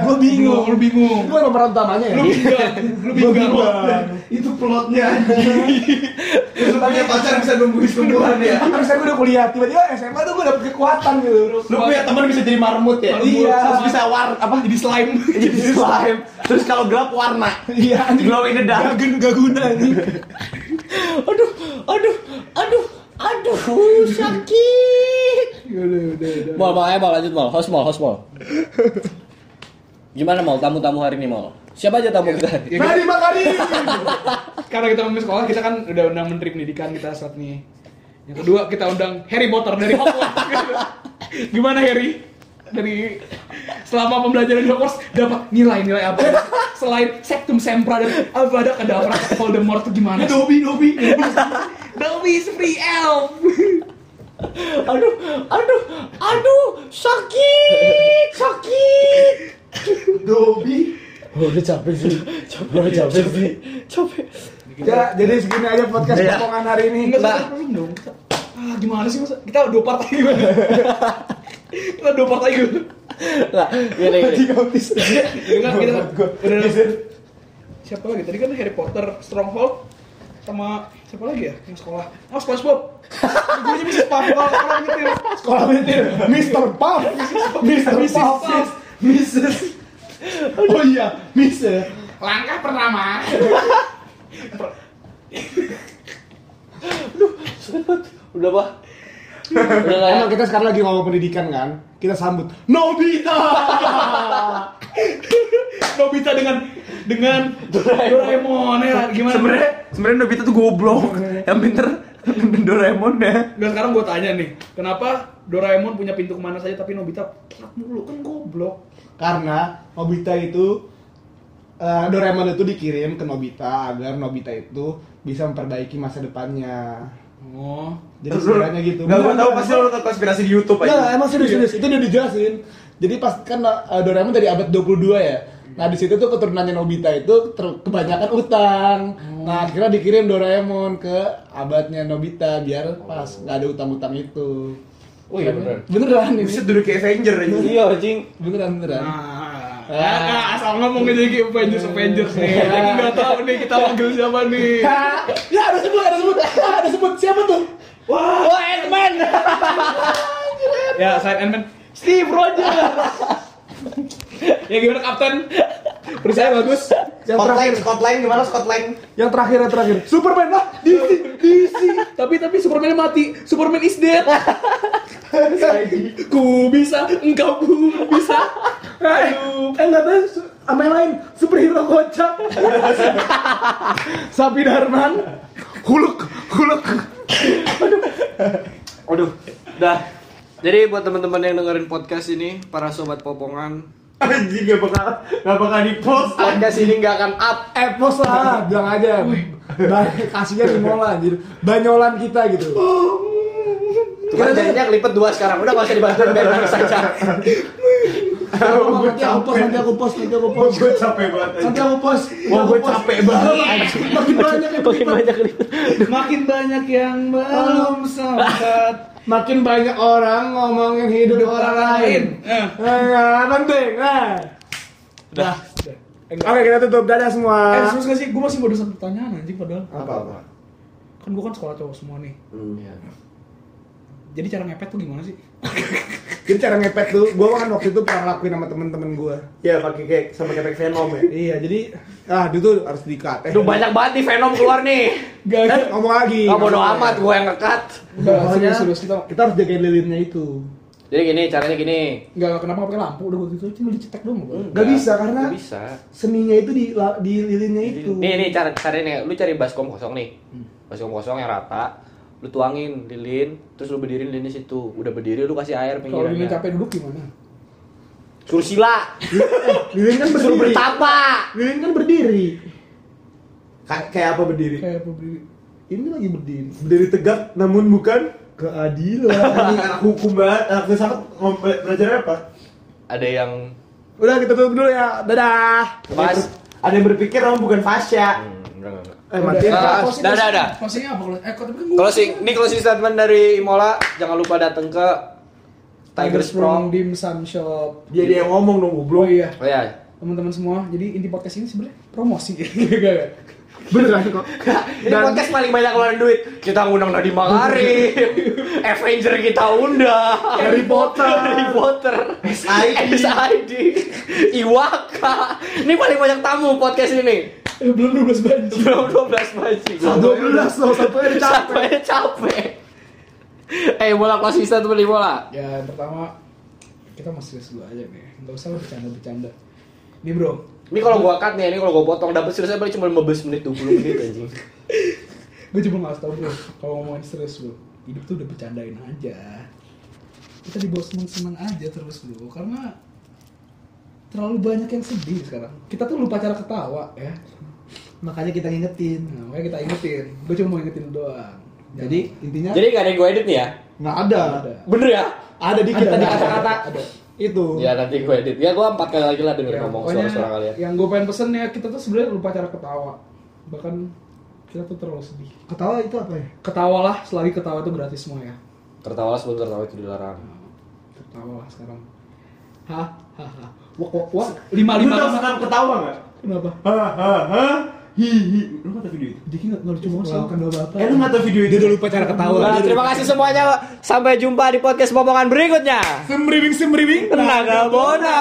gue bingung Lu bingung. gue emang peran utamanya ya Lu bingung. Lu bingung. Itu plotnya Terus lu punya pacar bisa nungguin tumbuhan ya Habis gue udah kuliah, tiba-tiba SMA tuh gue dapet kekuatan gitu Lu punya teman bisa jadi marmut ya? Iya. Terus bisa war apa? Jadi slime. Jadi slime. Terus kalau gelap warna. Iya. Glow in the dark. Gak, gak guna anjing Aduh, aduh, aduh, aduh, sakit. Udah, udah, udah. Mal, makanya mal lanjut mal, host mal, host mal. Gimana mal tamu-tamu hari ini mal? Siapa aja tamu kita? Ya, Mari makari Karena kita ngomongin sekolah, kita kan udah undang Menteri Pendidikan kita saat nih. Yang kedua kita undang Harry Potter dari Hogwarts. Gimana Harry? Dari selama pembelajaran di Hogwarts dapat nilai-nilai apa? Selain Septum Sempra dan Avada Kedavra Voldemort itu gimana? Dobby, Dobby. Dobby is free elf. Aduh, aduh, aduh, sakit, sakit. Dobi Oh, udah capek sih, capek, udah capek sih, capek. Ya, jadi segini aja podcast potongan hari ini Enggak dong. Ah, gimana sih masa? Kita dua partai gimana? kita dua partai gimana? Nah, gini, gini. Jadi kan kita udah siapa lagi? Tadi kan Harry Potter, Stronghold, sama siapa lagi ya yang sekolah? Oh SpongeBob. Gue aja bisa SpongeBob orang nyetir. Sekolah mentir Mr. Puff Mr. Mrs. Puff Mrs. Oh iya, Miss ya Langkah pertama. Udah pak. Udah lah ya. Emang kita sekarang lagi ngomong pendidikan kan Kita sambut Nobita Nobita dengan dengan Doraemon ya gimana? Sebenarnya sebenarnya Nobita tuh goblok. Yang pinter Doraemon ya. Nggak sekarang gue tanya nih, kenapa Doraemon punya pintu ke mana saja tapi Nobita telat mulu kan goblok. Karena Nobita itu eh, Doraemon itu dikirim ke Nobita agar Nobita itu bisa memperbaiki masa depannya. Oh, Jadi sebenarnya gitu. Gak gue tau beneran. pasti lo nonton konspirasi di YouTube aja. emang serius, serius. Itu udah dijelasin. Jadi pas kan uh, Doraemon dari abad 22 ya. Nah, di situ tuh keturunannya Nobita itu ter- kebanyakan utang. Nah, akhirnya dikirim Doraemon ke abadnya Nobita biar pas nggak ada utang-utang itu. Oh iya beneran. Beneran ini. Bisa duduk kayak Avenger aja. Iya anjing. Beneran, beneran. Nah, nah, asal ngomong aja kayak Avengers Avengers nih. Jadi nggak tahu nih kita panggil siapa nih. ya, ada sebut, ada sebut. ada sebut siapa tuh? Wah, Ant-Man. Ya, saya Ant-Man. Steve Rogers. ya gimana Kapten? Perusahaan bagus. Yang Scott terakhir, Lang gimana Scott Lang? yang terakhir, yang terakhir. Superman lah, DC, DC. Tapi tapi Superman mati. Superman is dead. Ku bisa, engkau pun bisa. Aduh. Eh nggak tahu sama yang lain superhero kocak. Sapi Darman, Huluk, Huluk. Aduh, dah. Jadi buat teman-teman yang dengerin podcast ini, para sobat popongan, Anjing gak bakal gak bakal di post. podcast ini nggak akan up. Eh pos lah, bilang aja. Ba- Kasihnya di mola, jadi banyolan kita gitu. Kan jadinya kelipet dua sekarang. Udah nggak usah dibantuin biar nangis saja. Nanti aku post, nanti aku post, nanti aku post. Gue capek banget. Nanti aku post. Wah gue capek banget. Makin banyak yang Makin banyak kelipet. Makin banyak yang belum sempat. Makin banyak orang ngomongin hidup orang lain. Eh. Nah, penting. Nah. Udah. Oke, kita tutup. Dadah semua. Eh, serius gak sih? Gue masih mau ada satu pertanyaan anjing padahal. Apa apa? Kan gue kan sekolah cowok semua nih. Iya. Jadi cara ngepet tuh gimana sih? Jadi cara ngepet tuh, gue kan waktu itu pernah lakuin sama temen-temen gue. Ya pakai kayak sama kayak Venom ya. Iya, jadi ah itu harus dikat. Eh, Duh banyak banget nih Venom keluar nih. Gak, Eh, ngomong lagi. Nggak bodo amat, gue yang ngekat. Gak, serius, serius. Kita kita harus jagain lilinnya itu. Jadi gini, caranya gini. Gak, kenapa gak pakai lampu? Udah gue gitu, cuma dicetek doang gue. Gak bisa, karena bisa. Seninya itu di lilinnya itu. Nih nih cara caranya lu cari baskom kosong nih. Baskom kosong yang rata. Lu tuangin lilin, terus lu berdiri lilin di situ. Udah berdiri lu kasih air Kalau pinggirannya. ingin capek duduk gimana? Suruh sila. Lilin kan Suruh berdiri. bertapa. Lilin kan berdiri. Ka- kayak apa berdiri? Kayak apa berdiri? Ini lagi berdiri. Berdiri tegak namun bukan Keadilan. Anjing, anak hukum banget, anak filsafat be- belajar apa? Ada yang Udah kita tutup dulu ya, dadah. Mas. Ada yang berpikir kamu bukan fasya. Hmm, enggak, enggak. Eh matiin. Closing- dah, dah, dah. Closingnya apa? Eh, kok tapi kan Closing, ini closing statement dari Imola. Jangan lupa datang ke Tiger Sprong. Dim Sum Shop. Dia dia yang ngomong dong Oh goblok. iya, Oh ya, teman-teman semua. Jadi inti podcast ini sebenarnya promosi. Beneran kok. ini podcast paling banyak ngeluarin duit. Kita ngundang Nadiem Makarim, Avenger kita undang, Harry Potter. Harry Potter, SID. SID, Iwaka. Ini paling banyak tamu podcast ini. Eh, belum 12 banji. Belum 12 baji. Dua belas loh, satu aja capek. Capek, capek. Eh, bola closing statement di bola. Ya, pertama kita masih serius dulu aja nih. Gak usah lah bercanda-bercanda. Nih bro, Ini kalau gua cut nih, ini kalau gua potong dapat seriusnya paling cuma 15 menit 20 menit anjing. gue cuma ngasih tau bro, kalau ngomongin serius bro, hidup tuh udah bercandain aja. Kita dibawa seneng-seneng aja terus bro, karena terlalu banyak yang sedih sekarang. Kita tuh lupa cara ketawa ya. Makanya kita ngingetin. Nah, makanya kita ingetin. Gue cuma mau ingetin doang. Jadi intinya Jadi gak ada yang gua edit nih ya? nggak ada. ada. Bener ya? Ada dikit Ada, tadi ada, kata-kata ada. itu. Ya nanti gue edit. Ya gua empat kali lagi lah denger Ya, ngomong suara-suara kalian. Yang gue pengen pesen ya kita tuh sebenarnya lupa cara ketawa. Bahkan kita tuh terlalu sedih. Ketawa itu apa ya? Ketawalah, selagi ketawa itu gratis semua ya. Tertawa sebelum tertawa itu dilarang. Tertawalah sekarang. Hah? Hah? Hah? Wak wak wak. Lima Lu lima senam ketawa nggak? Kenapa? Hahaha. Hi hi. Lu nggak tau video itu? Jadi nggak nggak lucu banget sih. Kan bapak. Eh lu nggak tau video itu? Dia udah lupa cara ketawa. Nah, terima kasih semuanya. Sampai jumpa di podcast pomongan berikutnya. Sembriwing sembriwing. Tenaga Bona.